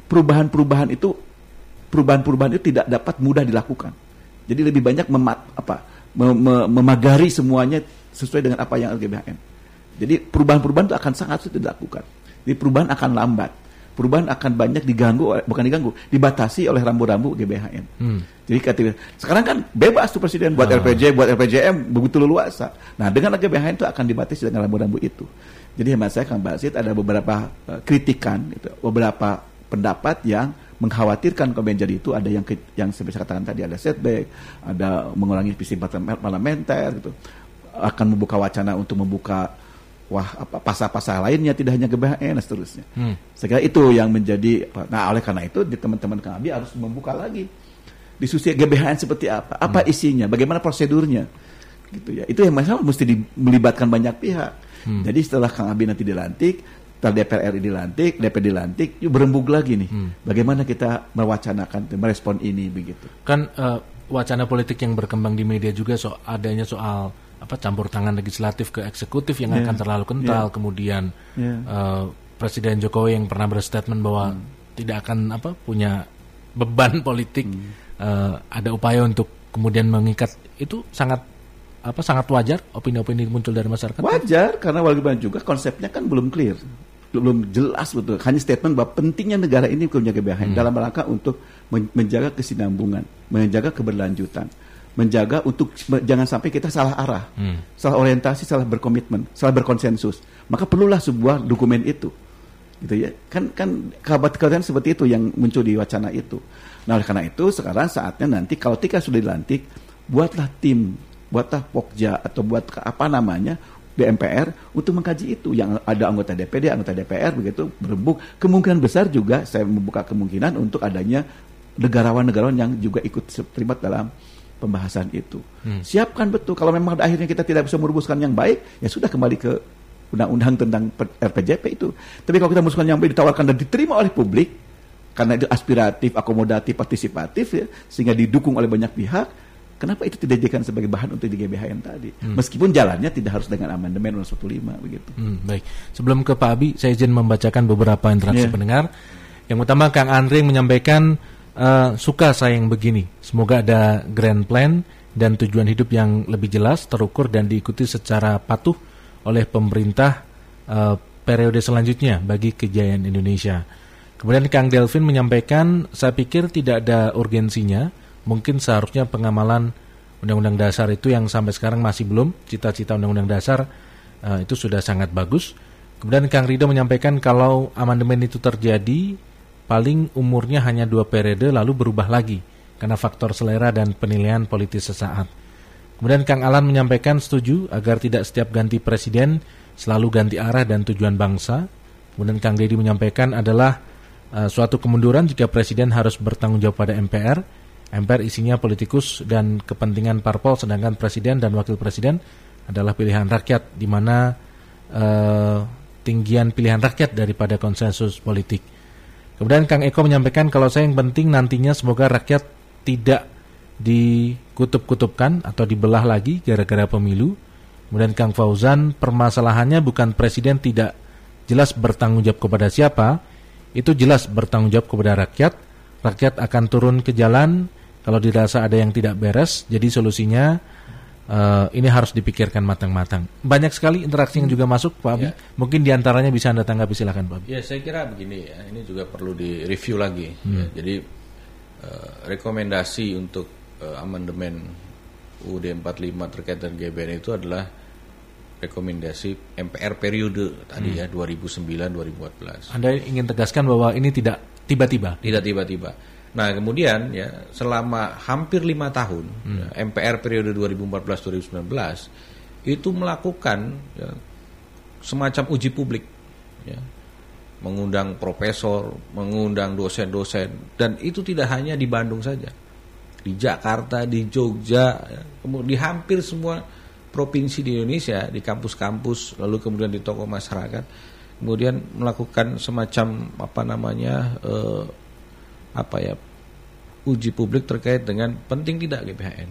perubahan-perubahan itu perubahan-perubahan itu tidak dapat mudah dilakukan. Jadi lebih banyak memat, apa, mem, memagari semuanya sesuai dengan apa yang LGBHN. Jadi perubahan-perubahan itu akan sangat sulit dilakukan. Jadi perubahan akan lambat. Perubahan akan banyak diganggu, bukan diganggu, dibatasi oleh rambu-rambu GBHN. Hmm. Jadi ketika sekarang kan bebas tuh presiden buat. Ah. LPJ, buat LPJM begitu leluasa. Nah dengan GBHN itu akan dibatasi dengan rambu-rambu itu. Jadi hemat saya Kang Basit ada beberapa uh, kritikan, gitu, beberapa pendapat yang mengkhawatirkan kalau menjadi itu ada yang yang seperti saya katakan tadi ada setback, ada mengurangi visi parlementer gitu akan membuka wacana untuk membuka wah apa pasal-pasal lainnya tidak hanya GBHN dan seterusnya. Hmm. Saya kira itu yang menjadi nah oleh karena itu di teman-teman kami harus membuka lagi diskusi GBHN seperti apa, apa hmm. isinya, bagaimana prosedurnya, gitu ya. Itu yang masalah mesti di, melibatkan banyak pihak. Hmm. Jadi setelah Kang Abi nanti dilantik, setelah DPR RI dilantik, DPR dilantik, yuk berembuk lagi nih, hmm. bagaimana kita mewacanakan, merespon ini begitu. Kan uh, wacana politik yang berkembang di media juga so adanya soal apa campur tangan legislatif ke eksekutif yang yeah. akan terlalu kental, yeah. kemudian yeah. Uh, Presiden Jokowi yang pernah berstatement bahwa hmm. tidak akan apa punya beban (laughs) politik, hmm. uh, ada upaya untuk kemudian mengikat itu sangat apa sangat wajar opini-opini muncul dari masyarakat. Wajar karena walaupun juga konsepnya kan belum clear, belum jelas betul. Hanya statement bahwa pentingnya negara ini punya GBHN hmm. dalam rangka untuk menjaga kesinambungan, menjaga keberlanjutan menjaga untuk jangan sampai kita salah arah, hmm. salah orientasi, salah berkomitmen, salah berkonsensus. Maka perlulah sebuah dokumen itu, gitu ya. Kan kan kabar-kabar seperti itu yang muncul di wacana itu. Nah oleh karena itu sekarang saatnya nanti kalau Tika sudah dilantik, buatlah tim, buatlah pokja atau buat apa namanya DMPR untuk mengkaji itu yang ada anggota DPD, anggota DPR begitu berebuk. Kemungkinan besar juga saya membuka kemungkinan untuk adanya negarawan-negarawan yang juga ikut terlibat dalam pembahasan itu. Hmm. Siapkan betul kalau memang akhirnya kita tidak bisa merumuskan yang baik, ya sudah kembali ke undang-undang tentang RPJP itu. Tapi kalau kita merumuskan yang baik ditawarkan dan diterima oleh publik karena itu aspiratif, akomodatif, partisipatif ya, sehingga didukung oleh banyak pihak, kenapa itu tidak dijadikan sebagai bahan untuk di GBHN tadi? Hmm. Meskipun jalannya tidak harus dengan amandemen 115 begitu. Hmm, baik. Sebelum ke Pak Abi, saya izin membacakan beberapa interaksi yeah. pendengar. Yang utama Kang Andre menyampaikan uh, suka saya yang begini. Semoga ada grand plan dan tujuan hidup yang lebih jelas, terukur dan diikuti secara patuh oleh pemerintah uh, periode selanjutnya bagi kejayaan Indonesia. Kemudian Kang Delvin menyampaikan, saya pikir tidak ada urgensinya, mungkin seharusnya pengamalan Undang-Undang Dasar itu yang sampai sekarang masih belum, cita-cita Undang-Undang Dasar uh, itu sudah sangat bagus. Kemudian Kang Rido menyampaikan kalau amandemen itu terjadi, paling umurnya hanya dua periode lalu berubah lagi karena faktor selera dan penilaian politis sesaat. Kemudian Kang Alan menyampaikan setuju agar tidak setiap ganti presiden selalu ganti arah dan tujuan bangsa. Kemudian Kang Deddy menyampaikan adalah uh, suatu kemunduran jika presiden harus bertanggung jawab pada MPR. MPR isinya politikus dan kepentingan parpol sedangkan presiden dan wakil presiden adalah pilihan rakyat di mana uh, tinggian pilihan rakyat daripada konsensus politik. Kemudian Kang Eko menyampaikan kalau saya yang penting nantinya semoga rakyat tidak dikutub-kutubkan atau dibelah lagi gara-gara pemilu. Kemudian Kang Fauzan permasalahannya bukan presiden tidak jelas bertanggung jawab kepada siapa, itu jelas bertanggung jawab kepada rakyat. Rakyat akan turun ke jalan kalau dirasa ada yang tidak beres. Jadi solusinya uh, ini harus dipikirkan matang-matang. Banyak sekali interaksi yang juga masuk, Pak Abi. Ya. Mungkin di antaranya bisa anda tanggapi silakan, Pak Abi. Ya, saya kira begini ya. Ini juga perlu direview lagi. Hmm. Ya. Jadi uh, rekomendasi untuk uh, amandemen UUD 45 terkait dengan GBN itu adalah rekomendasi MPR periode tadi hmm. ya 2009-2014. Anda ingin tegaskan bahwa ini tidak tiba-tiba? Tidak tiba-tiba Nah kemudian ya selama hampir lima tahun hmm. ya, MPR periode 2014-2019 itu melakukan ya, semacam uji publik, ya, mengundang profesor, mengundang dosen-dosen dan itu tidak hanya di Bandung saja, di Jakarta, di Jogja, ya, kemudian di hampir semua provinsi di Indonesia di kampus-kampus lalu kemudian di tokoh masyarakat kemudian melakukan semacam apa namanya eh, apa ya uji publik terkait dengan penting tidak GBHN.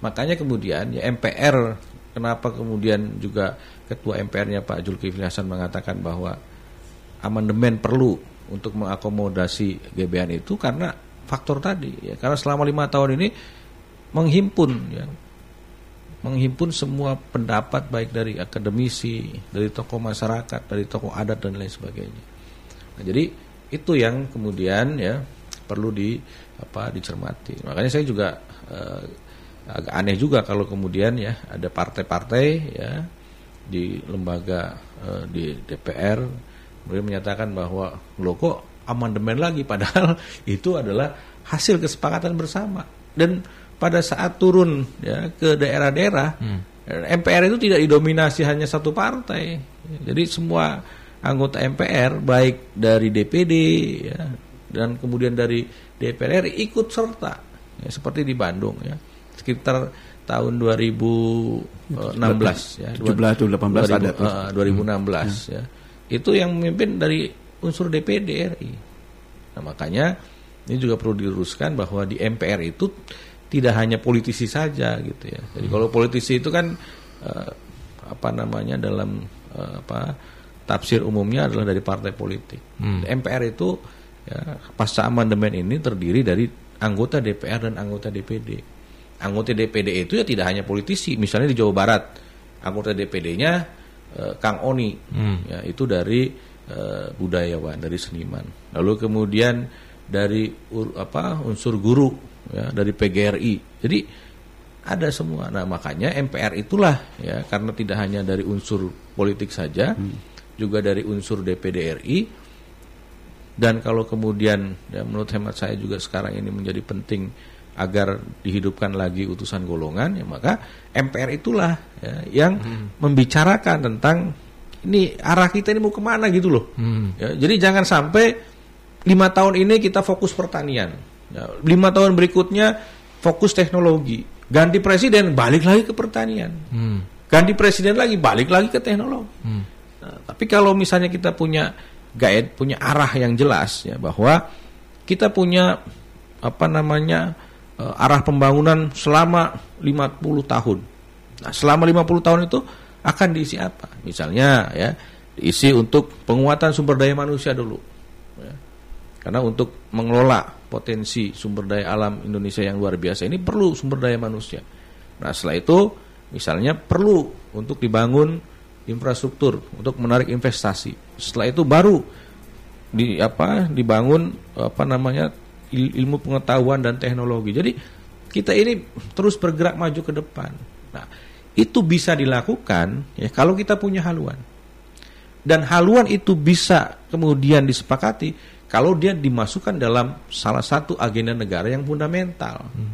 Makanya kemudian ya MPR kenapa kemudian juga ketua MPR-nya Pak Zulkifli Hasan mengatakan bahwa amandemen perlu untuk mengakomodasi GBHN itu karena faktor tadi ya karena selama lima tahun ini menghimpun ya menghimpun semua pendapat baik dari akademisi, dari tokoh masyarakat, dari tokoh adat dan lain sebagainya. Nah, jadi itu yang kemudian ya perlu di apa dicermati. Makanya saya juga eh, agak aneh juga kalau kemudian ya ada partai-partai ya di lembaga eh, di DPR kemudian menyatakan bahwa lo kok amandemen lagi padahal (laughs) itu adalah hasil kesepakatan bersama dan pada saat turun ya ke daerah-daerah hmm. MPR itu tidak didominasi hanya satu partai. Jadi semua anggota MPR baik dari DPD ya, dan kemudian dari DPR ikut serta ya, seperti di Bandung ya sekitar tahun 2016 ya 17 atau 18 ada uh, 2016 hmm. ya itu yang memimpin dari unsur DPD RI nah makanya ini juga perlu diluruskan bahwa di MPR itu tidak hanya politisi saja gitu ya. Jadi hmm. kalau politisi itu kan uh, apa namanya dalam uh, apa tafsir umumnya adalah dari partai politik. Hmm. MPR itu ya, pasca amandemen ini terdiri dari anggota DPR dan anggota DPD. Anggota DPD itu ya tidak hanya politisi, misalnya di Jawa Barat anggota DPD-nya uh, Kang Oni, hmm. ya itu dari uh, budayawan, dari seniman. Lalu kemudian dari ur, apa unsur guru ya dari PGRI. Jadi ada semua. Nah, makanya MPR itulah ya karena tidak hanya dari unsur politik saja, hmm. Juga dari unsur DPD RI. Dan kalau kemudian ya menurut hemat saya juga sekarang ini menjadi penting agar dihidupkan lagi utusan golongan ya maka MPR itulah ya, yang hmm. membicarakan tentang ini arah kita ini mau ke mana gitu loh. Hmm. Ya, jadi jangan sampai lima tahun ini kita fokus pertanian Ya, lima tahun berikutnya fokus teknologi. Ganti presiden balik lagi ke pertanian. Hmm. Ganti presiden lagi balik lagi ke teknologi. Hmm. Nah, tapi kalau misalnya kita punya guide, punya arah yang jelas ya bahwa kita punya apa namanya uh, arah pembangunan selama 50 tahun. Nah, selama 50 tahun itu akan diisi apa? Misalnya ya, diisi untuk penguatan sumber daya manusia dulu. Ya. Karena untuk mengelola potensi sumber daya alam Indonesia yang luar biasa ini perlu sumber daya manusia. Nah, setelah itu misalnya perlu untuk dibangun infrastruktur untuk menarik investasi. Setelah itu baru di apa dibangun apa namanya ilmu pengetahuan dan teknologi. Jadi kita ini terus bergerak maju ke depan. Nah, itu bisa dilakukan ya kalau kita punya haluan. Dan haluan itu bisa kemudian disepakati kalau dia dimasukkan dalam salah satu agenda negara yang fundamental, hmm.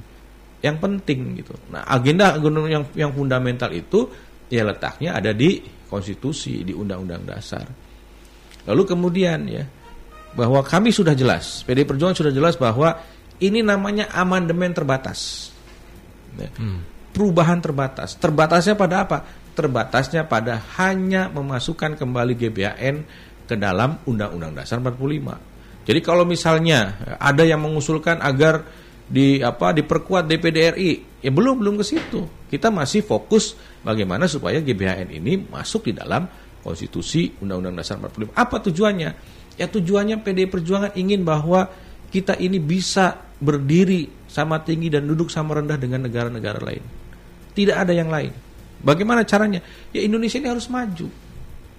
yang penting gitu. Nah, agenda yang yang fundamental itu ya letaknya ada di konstitusi, di undang-undang dasar. Lalu kemudian ya bahwa kami sudah jelas, PD Perjuangan sudah jelas bahwa ini namanya amandemen terbatas. Ya. Hmm. Perubahan terbatas. Terbatasnya pada apa? Terbatasnya pada hanya memasukkan kembali GBHN ke dalam Undang-Undang Dasar 45 jadi kalau misalnya ada yang mengusulkan agar di apa diperkuat DPD RI, ya belum belum ke situ. Kita masih fokus bagaimana supaya GBHN ini masuk di dalam konstitusi Undang-Undang Dasar 45. Apa tujuannya? Ya tujuannya PD Perjuangan ingin bahwa kita ini bisa berdiri sama tinggi dan duduk sama rendah dengan negara-negara lain. Tidak ada yang lain. Bagaimana caranya? Ya Indonesia ini harus maju.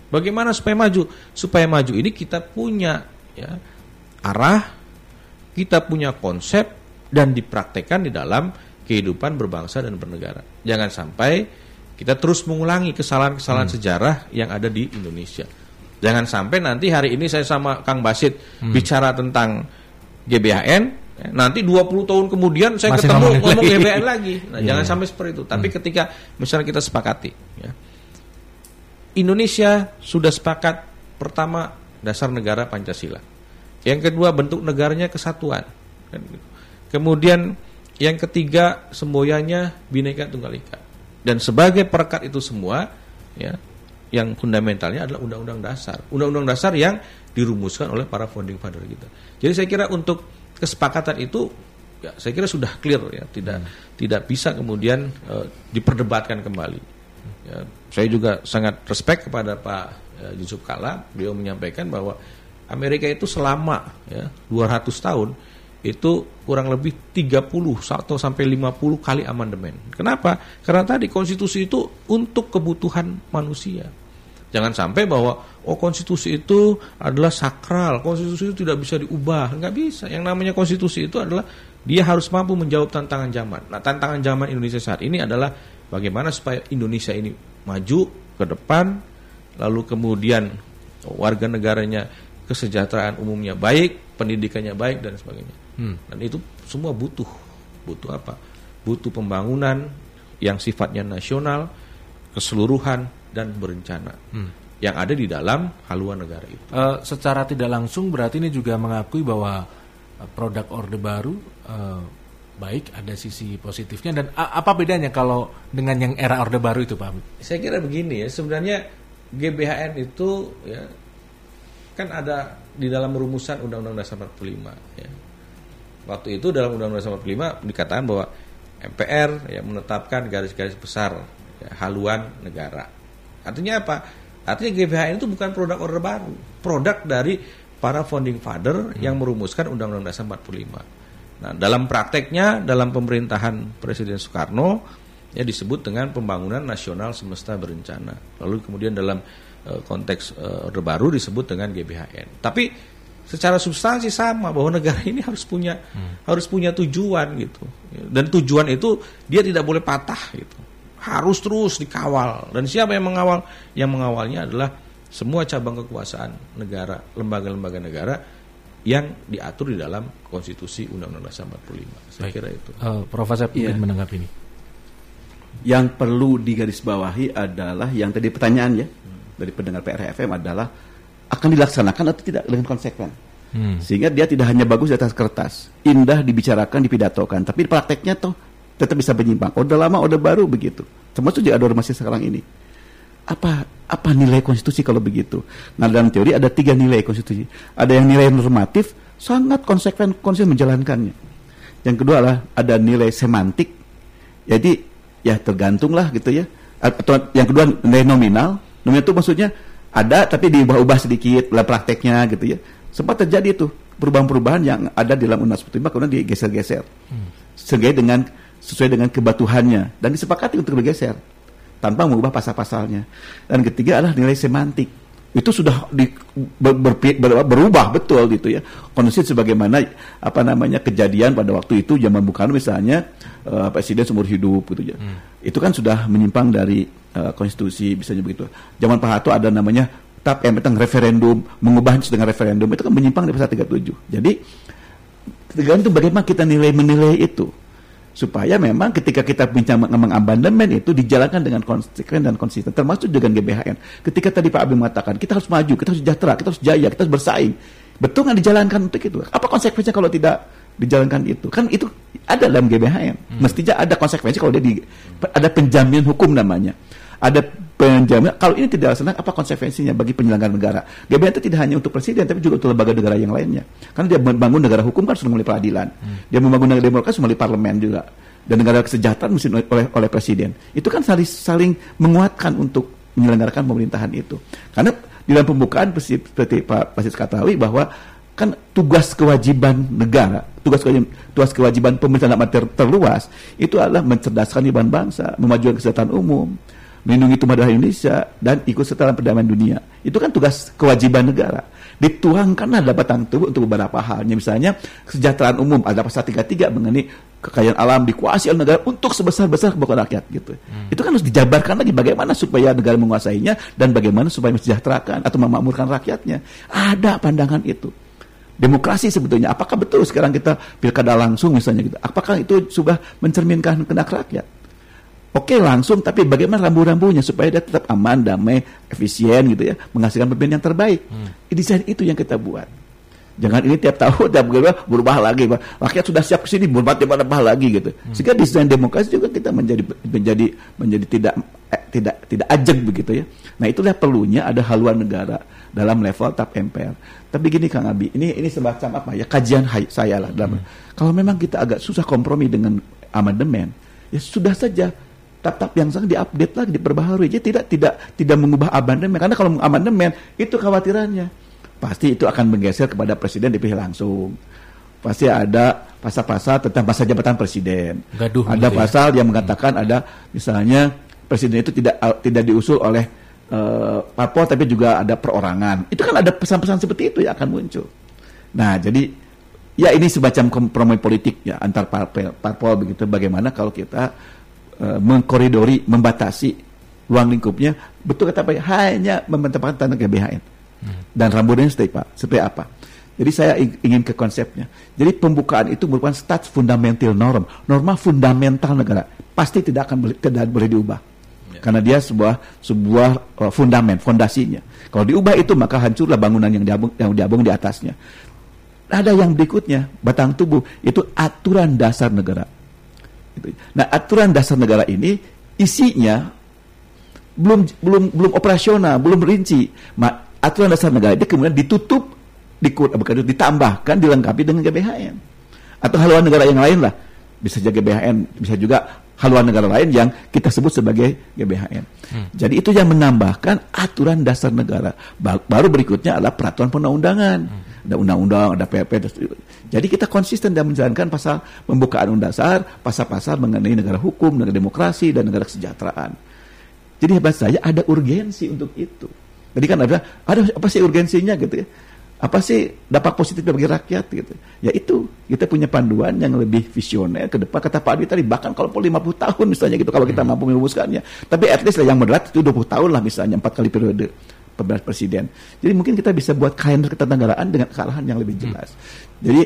Bagaimana supaya maju? Supaya maju ini kita punya ya arah, kita punya konsep dan dipraktekkan di dalam kehidupan berbangsa dan bernegara. Jangan sampai kita terus mengulangi kesalahan-kesalahan hmm. sejarah yang ada di Indonesia. Jangan sampai nanti hari ini saya sama Kang Basit hmm. bicara tentang GBHN, nanti 20 tahun kemudian saya Masih ketemu ngomong lagi. GBHN lagi. Nah, yeah. jangan sampai seperti itu. Tapi hmm. ketika misalnya kita sepakati ya. Indonesia sudah sepakat pertama dasar negara Pancasila. Yang kedua bentuk negaranya kesatuan. Kan gitu. Kemudian yang ketiga semboyannya bineka tunggal ika. Dan sebagai perekat itu semua, ya, yang fundamentalnya adalah undang-undang dasar. Undang-undang dasar yang dirumuskan oleh para founding father kita. Jadi saya kira untuk kesepakatan itu ya saya kira sudah clear ya, tidak hmm. tidak bisa kemudian uh, diperdebatkan kembali. Ya, saya juga sangat respect kepada Pak uh, Yusuf Kala, beliau menyampaikan bahwa Amerika itu selama ya 200 tahun itu kurang lebih 30 atau sampai 50 kali amandemen. Kenapa? Karena tadi konstitusi itu untuk kebutuhan manusia. Jangan sampai bahwa oh konstitusi itu adalah sakral, konstitusi itu tidak bisa diubah, nggak bisa. Yang namanya konstitusi itu adalah dia harus mampu menjawab tantangan zaman. Nah, tantangan zaman Indonesia saat ini adalah bagaimana supaya Indonesia ini maju ke depan, lalu kemudian warga negaranya kesejahteraan umumnya baik, pendidikannya baik dan sebagainya. Hmm. Dan itu semua butuh butuh apa? Butuh pembangunan yang sifatnya nasional, keseluruhan dan berencana. Hmm. Yang ada di dalam haluan negara itu. Uh, secara tidak langsung berarti ini juga mengakui bahwa uh, produk orde baru uh, baik ada sisi positifnya dan apa bedanya kalau dengan yang era orde baru itu Pak? Saya kira begini ya sebenarnya GBHN itu ya kan ada di dalam rumusan Undang-Undang Dasar 45 ya. Waktu itu dalam Undang-Undang Dasar 45 dikatakan bahwa MPR ya menetapkan garis-garis besar ya, haluan negara. Artinya apa? Artinya GBHN itu bukan produk Orde Baru, produk dari para founding father hmm. yang merumuskan Undang-Undang Dasar 45. Nah, dalam prakteknya dalam pemerintahan Presiden Soekarno ya disebut dengan pembangunan nasional semesta berencana. Lalu kemudian dalam Eh, konteks uh, Orde Baru disebut dengan GBHN. Tapi secara substansi sama bahwa negara ini harus punya hmm. harus punya tujuan gitu. Dan tujuan itu dia tidak boleh patah gitu. Harus terus dikawal. Dan siapa yang mengawal? Yang mengawalnya adalah semua cabang kekuasaan negara, lembaga-lembaga negara yang diatur di dalam konstitusi Undang-Undang Dasar 45. Saya Baik. kira itu. Uh, Profesor ingin yeah. menanggapi ini. Yang perlu digarisbawahi adalah yang tadi pertanyaan ya dari pendengar PRFM adalah akan dilaksanakan atau tidak dengan konsekuen. Hmm. Sehingga dia tidak hanya bagus di atas kertas, indah dibicarakan, dipidatokan, tapi prakteknya tuh tetap bisa menyimpang. Orde lama, orde baru begitu. Termasuk juga ada masih sekarang ini. Apa apa nilai konstitusi kalau begitu? Nah dalam teori ada tiga nilai konstitusi. Ada yang nilai normatif, sangat konsekuen konsisten menjalankannya. Yang kedua adalah ada nilai semantik, jadi ya tergantunglah gitu ya. Atau yang kedua nilai nominal, Nominal itu maksudnya ada tapi diubah-ubah sedikit dalam prakteknya gitu ya. Sempat terjadi itu perubahan-perubahan yang ada di dalam Undang-Undang 45 kemudian digeser-geser. Hmm. Sesuai dengan sesuai dengan kebatuhannya dan disepakati untuk bergeser tanpa mengubah pasal-pasalnya. Dan ketiga adalah nilai semantik. Itu sudah di, ber, ber, ber, berubah betul gitu ya. Kondisi sebagaimana apa namanya kejadian pada waktu itu zaman Bung Karno misalnya uh, presiden seumur hidup gitu ya. Hmm. Itu kan sudah menyimpang dari uh, konstitusi misalnya begitu. Zaman Pak Harto ada namanya tap yang tentang referendum, mengubah dengan referendum itu kan menyimpang dari pasal 37. Jadi tergantung bagaimana kita nilai menilai itu supaya memang ketika kita bincang mengamandemen itu dijalankan dengan konsekuen dan konsisten termasuk dengan GBHN. Ketika tadi Pak Abi mengatakan kita harus maju, kita harus sejahtera, kita harus jaya, kita harus bersaing. Betul nggak dijalankan untuk itu? Apa konsekuensinya kalau tidak dijalankan itu? Kan itu ada dalam GBHN. Hmm. Mestinya ada konsekuensi kalau dia di, ada penjamin hukum namanya ada penjamin kalau ini tidak dilaksanakan apa konsekuensinya bagi penyelenggara negara? GBN itu tidak hanya untuk presiden tapi juga untuk lembaga negara yang lainnya. Karena dia membangun negara hukum kan sudah melalui peradilan. Hmm. dia membangun negara demokrasi melalui parlemen juga. Dan negara kesejahteraan mesti oleh oleh presiden. Itu kan saling saling menguatkan untuk menyelenggarakan pemerintahan itu. Karena di dalam pembukaan seperti Pak Pasis katawi bahwa kan tugas kewajiban negara, tugas kewajiban, tugas kewajiban pemerintah dalam terluas itu adalah mencerdaskan iban bangsa, memajukan kesehatan umum, melindungi tumpah darah Indonesia dan ikut serta dalam perdamaian dunia. Itu kan tugas kewajiban negara. Dituangkanlah batang tubuh untuk beberapa halnya. Misalnya kesejahteraan umum ada pasal 33 mengenai kekayaan alam dikuasai oleh negara untuk sebesar-besar kebutuhan rakyat gitu. Hmm. Itu kan harus dijabarkan lagi bagaimana supaya negara menguasainya dan bagaimana supaya mensejahterakan atau memakmurkan rakyatnya. Ada pandangan itu demokrasi sebetulnya. Apakah betul sekarang kita pilkada langsung misalnya gitu? Apakah itu sudah mencerminkan kehendak rakyat? Oke langsung, tapi bagaimana rambu-rambunya supaya dia tetap aman, damai, efisien gitu ya, menghasilkan pemimpin yang terbaik. Hmm. Desain itu yang kita buat. Jangan ini tiap tahun tiap berubah, berubah lagi. Rakyat sudah siap ke sini berubah tiap berubah lagi gitu. Hmm. Sehingga desain demokrasi juga kita menjadi menjadi menjadi tidak eh, tidak tidak ajak begitu ya. Nah itulah perlunya ada haluan negara dalam level tap MPR. Tapi gini Kang Abi, ini ini semacam apa ya kajian saya lah dalam. Hmm. Kalau memang kita agak susah kompromi dengan amandemen, ya sudah saja tap-tap yang sangat diupdate lagi, diperbaharui. Jadi tidak tidak tidak mengubah amandemen karena kalau amandemen itu khawatirannya pasti itu akan menggeser kepada presiden dipilih langsung. Pasti ada pasal-pasal tentang masa jabatan presiden. Gaduh ada gitu pasal ya? yang mengatakan ada misalnya presiden itu tidak tidak diusul oleh uh, parpol tapi juga ada perorangan. Itu kan ada pesan-pesan seperti itu yang akan muncul. Nah, jadi ya ini semacam kompromi politik ya antar parpol, parpol begitu bagaimana kalau kita uh, mengkoridori membatasi ruang lingkupnya betul kata Pak hanya membentukkan tanda GBHN dan rambutnya seperti apa? Seperti apa? Jadi saya ingin ke konsepnya. Jadi pembukaan itu merupakan stats fundamental norm, norma fundamental negara. Pasti tidak akan boleh, tidak boleh diubah. Ya. Karena dia sebuah sebuah uh, fundament, fondasinya. Kalau diubah itu maka hancurlah bangunan yang diabung, yang diabung di atasnya. Ada yang berikutnya, batang tubuh itu aturan dasar negara. Nah, aturan dasar negara ini isinya belum belum belum operasional, belum rinci aturan dasar negara itu kemudian ditutup, bukan ditambahkan, dilengkapi dengan GBHN atau haluan negara yang lain lah bisa jadi GBHN, bisa juga haluan negara lain yang kita sebut sebagai GBHN. Hmm. Jadi itu yang menambahkan aturan dasar negara. Baru berikutnya adalah peraturan perundang-undangan. Hmm. Ada undang-undang, ada PP. Jadi kita konsisten dalam menjalankan pasal pembukaan undang dasar, pasal-pasal mengenai negara hukum, negara demokrasi, dan negara kesejahteraan. Jadi hebat saya ada urgensi untuk itu. Jadi kan ada ada apa sih urgensinya gitu ya? Apa sih dapat positif bagi rakyat gitu? Ya itu kita punya panduan yang lebih visioner ke depan kata Pak Adi tadi bahkan kalau 50 tahun misalnya gitu kalau kita hmm. mampu merumuskannya. Tapi at least lah yang moderat itu 20 tahun lah misalnya empat kali periode pemilihan presiden. Jadi mungkin kita bisa buat kalender ketatanegaraan dengan kealahan yang lebih jelas. Hmm. Jadi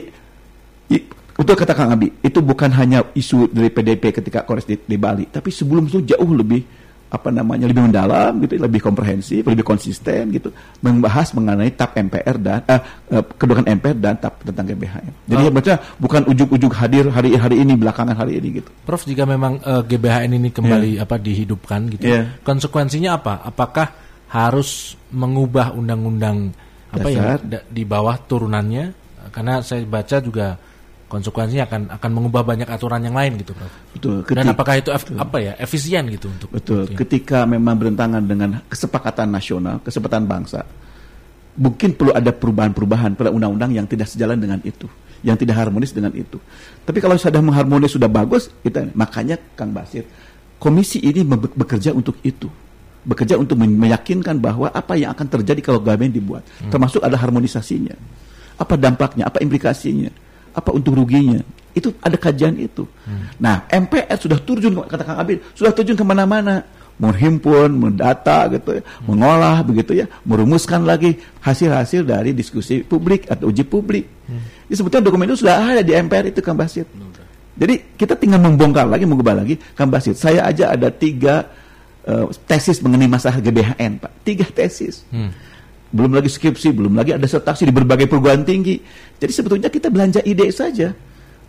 untuk kata Kang Abi, itu bukan hanya isu dari PDP ketika Kores di, di Bali, tapi sebelum itu jauh lebih apa namanya lebih mendalam gitu lebih komprehensif lebih konsisten gitu membahas mengenai tap MPR dan uh, uh, kedudukan MPR dan tap tentang GBHN jadi oh. baca bukan ujuk-ujuk hadir hari hari ini belakangan hari ini gitu Prof jika memang uh, eh, GBHN ini kembali yeah. apa dihidupkan gitu yeah. konsekuensinya apa apakah harus mengubah undang-undang apa ya di bawah turunannya karena saya baca juga konsekuensinya akan akan mengubah banyak aturan yang lain gitu, Prof. Betul. Ketika, Dan apakah itu betul. apa ya efisien gitu untuk Betul. Untuk Ketika memang bertentangan dengan kesepakatan nasional, kesepakatan bangsa, mungkin perlu ada perubahan-perubahan pada undang-undang yang tidak sejalan dengan itu, yang tidak harmonis dengan itu. Tapi kalau sudah mengharmonis sudah bagus, kita makanya Kang Basir, komisi ini bekerja untuk itu bekerja untuk meyakinkan bahwa apa yang akan terjadi kalau GBHN dibuat, hmm. termasuk ada harmonisasinya, apa dampaknya, apa implikasinya, apa untuk ruginya itu ada kajian itu. Hmm. Nah, MPR sudah terjun kata Kang Abid, sudah terjun ke mana-mana, menghimpun, mendata gitu, ya, hmm. mengolah begitu ya, merumuskan lagi hasil-hasil dari diskusi publik atau uji publik. Hmm. Ini sebetulnya dokumen itu sudah ada di MPR itu Kang Basit. Hmm. Jadi kita tinggal membongkar lagi, mengubah lagi, Kang Basit. Saya aja ada tiga uh, tesis mengenai masalah GBHN, Pak. Tiga tesis. Hmm belum lagi skripsi, belum lagi ada sertasi di berbagai perguruan tinggi. Jadi sebetulnya kita belanja ide saja.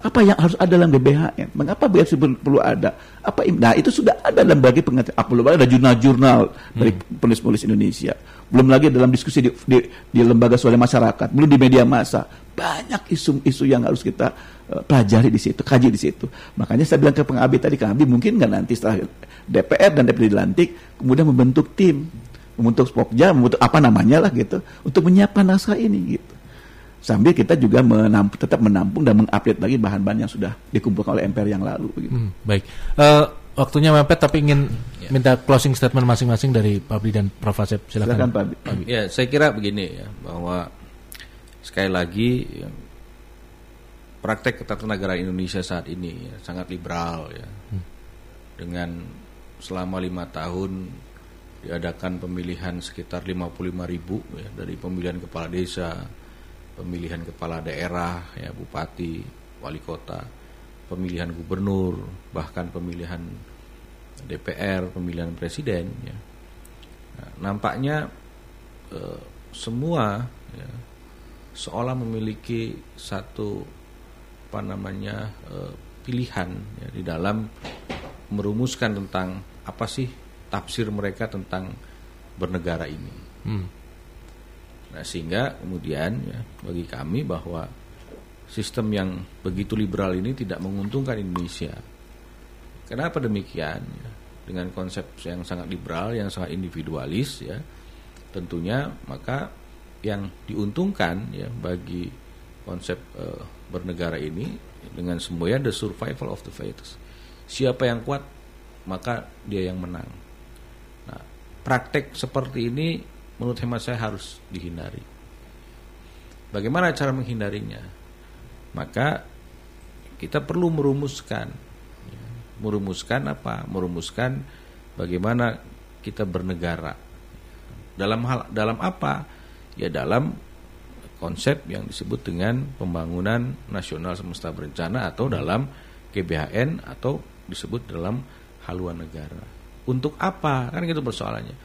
Apa yang harus ada dalam BBHN? Mengapa BBHN perlu ada? Apa nah itu sudah ada dalam berbagai pengetahuan. Apa belum ada jurnal-jurnal hmm. dari penulis-penulis Indonesia. Belum lagi dalam diskusi di, di, di lembaga sosial masyarakat, belum di media massa. Banyak isu-isu yang harus kita uh, pelajari di situ, kaji di situ. Makanya saya bilang ke pengabdi tadi, kami mungkin nggak nanti setelah DPR dan DPR dilantik, kemudian membentuk tim membentuk spokja, membentuk apa namanya lah gitu, untuk menyiapkan naskah ini gitu. Sambil kita juga menampung, tetap menampung dan mengupdate lagi bahan-bahan yang sudah dikumpulkan oleh MPR yang lalu. Gitu. Hmm, baik, uh, waktunya mepet tapi ingin ya. minta closing statement masing-masing dari Pak Bli dan Prof. Asep. Silakan. Silakan Pak Bli. Ya, saya kira begini ya, bahwa sekali lagi ya, praktek ketatanegaraan Indonesia saat ini ya, sangat liberal ya, hmm. dengan selama lima tahun diadakan pemilihan sekitar 55 ribu ya, dari pemilihan kepala desa, pemilihan kepala daerah, ya bupati, wali kota, pemilihan gubernur, bahkan pemilihan DPR, pemilihan presiden. Ya. Nah, nampaknya eh, semua ya, seolah memiliki satu apa namanya uh, pilihan ya, di dalam merumuskan tentang apa sih tafsir mereka tentang bernegara ini. Hmm. Nah sehingga kemudian ya, bagi kami bahwa sistem yang begitu liberal ini tidak menguntungkan Indonesia. Kenapa demikian? Ya, dengan konsep yang sangat liberal, yang sangat individualis, ya, tentunya maka yang diuntungkan ya bagi konsep uh, bernegara ini dengan semboyan the survival of the fittest. Siapa yang kuat maka dia yang menang. Nah, praktek seperti ini menurut hemat saya harus dihindari. Bagaimana cara menghindarinya? Maka kita perlu merumuskan, ya, merumuskan apa? Merumuskan bagaimana kita bernegara. Dalam hal dalam apa? Ya dalam konsep yang disebut dengan pembangunan nasional semesta berencana atau dalam GBHN atau disebut dalam haluan negara. Untuk apa? Kan gitu persoalannya.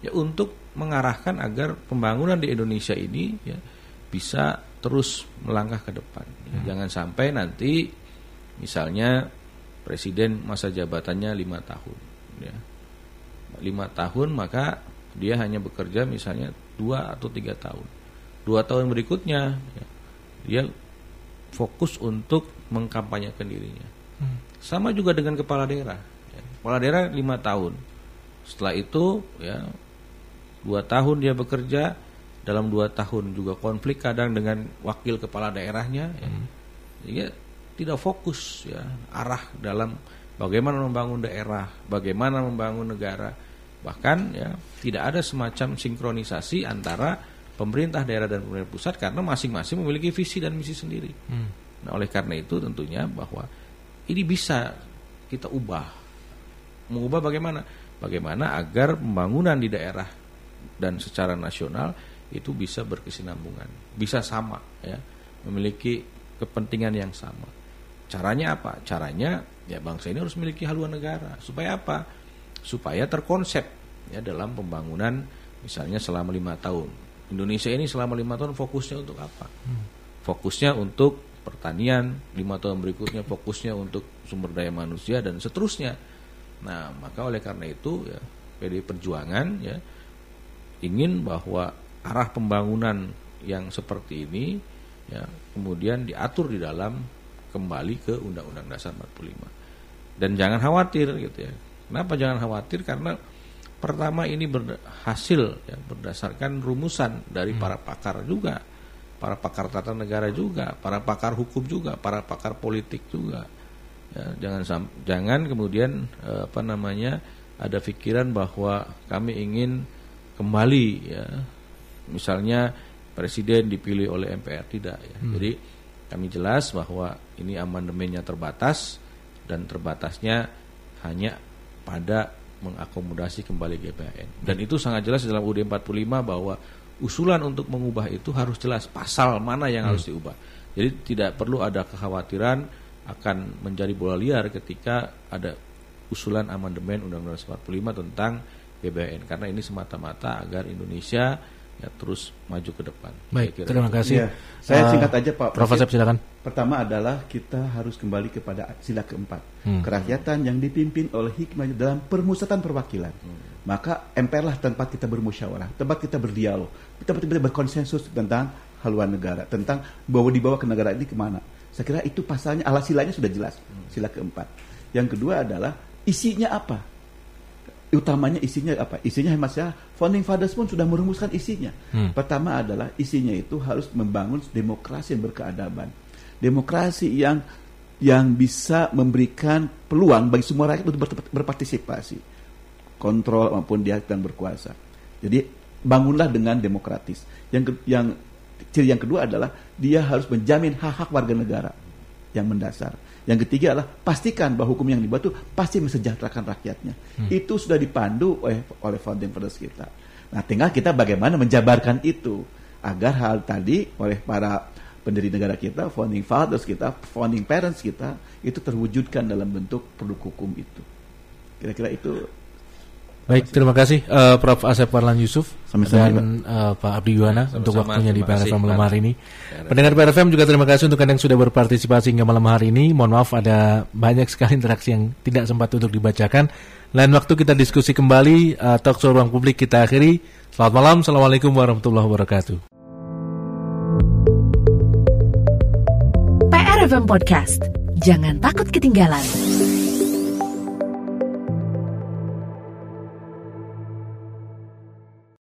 Ya untuk mengarahkan agar pembangunan di Indonesia ini ya bisa terus melangkah ke depan. Ya, hmm. Jangan sampai nanti misalnya presiden masa jabatannya lima tahun, ya lima tahun maka dia hanya bekerja misalnya dua atau tiga tahun. Dua tahun berikutnya ya, dia fokus untuk mengkampanyekan dirinya. Hmm. Sama juga dengan kepala daerah. Ya, kepala daerah lima tahun. Setelah itu ya dua tahun dia bekerja dalam dua tahun juga konflik kadang dengan wakil kepala daerahnya ya. hmm. ya tidak fokus ya arah dalam bagaimana membangun daerah bagaimana membangun negara bahkan ya tidak ada semacam sinkronisasi antara pemerintah daerah dan pemerintah pusat karena masing-masing memiliki visi dan misi sendiri hmm. nah oleh karena itu tentunya bahwa ini bisa kita ubah mengubah bagaimana bagaimana agar pembangunan di daerah dan secara nasional itu bisa berkesinambungan, bisa sama ya, memiliki kepentingan yang sama. Caranya apa? Caranya ya bangsa ini harus memiliki haluan negara. Supaya apa? Supaya terkonsep ya dalam pembangunan misalnya selama lima tahun. Indonesia ini selama lima tahun fokusnya untuk apa? Hmm. Fokusnya untuk pertanian, lima tahun berikutnya fokusnya untuk sumber daya manusia dan seterusnya. Nah, maka oleh karena itu ya PD Perjuangan ya ingin bahwa arah pembangunan yang seperti ini ya kemudian diatur di dalam kembali ke Undang-Undang Dasar 45. Dan jangan khawatir gitu ya. Kenapa jangan khawatir? Karena pertama ini berhasil ya berdasarkan rumusan dari hmm. para pakar juga, para pakar tata negara juga, para pakar hukum juga, para pakar politik juga. Ya, jangan jangan kemudian eh, apa namanya ada pikiran bahwa kami ingin kembali ya misalnya presiden dipilih oleh MPR tidak ya hmm. jadi kami jelas bahwa ini amandemennya terbatas dan terbatasnya hanya pada mengakomodasi kembali GPN dan itu sangat jelas dalam UUD 45 bahwa usulan untuk mengubah itu harus jelas pasal mana yang hmm. harus diubah jadi tidak perlu ada kekhawatiran akan menjadi bola liar ketika ada usulan amandemen Undang-Undang 45 tentang GBN karena ini semata-mata agar Indonesia ya terus maju ke depan. Baik, terima kasih. Ya, saya uh, singkat aja Pak. Profesor silakan. Pertama adalah kita harus kembali kepada sila keempat, hmm. kerakyatan yang dipimpin oleh hikmah dalam permusatan perwakilan. Hmm. Maka MPR lah tempat kita bermusyawarah, tempat kita berdialog, tempat kita berkonsensus tentang haluan negara, tentang bahwa dibawa ke negara ini ke mana. Saya kira itu pasalnya, ala silanya sudah jelas, hmm. sila keempat. Yang kedua adalah isinya apa? Utamanya isinya apa? Isinya hemat saya, founding fathers pun sudah merumuskan isinya. Hmm. Pertama adalah isinya itu harus membangun demokrasi yang berkeadaban. Demokrasi yang yang bisa memberikan peluang bagi semua rakyat untuk berpartisipasi. Kontrol maupun dia dan berkuasa. Jadi bangunlah dengan demokratis. Yang yang ciri yang kedua adalah dia harus menjamin hak-hak warga negara yang mendasar. Yang ketiga adalah pastikan bahwa hukum yang dibuat itu pasti mensejahterakan rakyatnya. Hmm. Itu sudah dipandu oleh oleh founding fathers kita. Nah, tinggal kita bagaimana menjabarkan itu agar hal tadi oleh para pendiri negara kita, founding fathers kita, founding parents kita itu terwujudkan dalam bentuk produk hukum itu. Kira-kira itu Baik, terima kasih uh, Prof. Asep Warlan Yusuf Sama-sama, dan uh, Pak Abdi Yuwana untuk waktunya di PRFM malam hari ini. Pendengar PRFM juga terima kasih untuk Anda yang sudah berpartisipasi hingga malam hari ini. Mohon maaf ada banyak sekali interaksi yang tidak sempat untuk dibacakan. Lain waktu kita diskusi kembali uh, talk show ruang publik kita akhiri. Selamat malam, Assalamualaikum warahmatullahi wabarakatuh. PRFM Podcast. Jangan takut ketinggalan.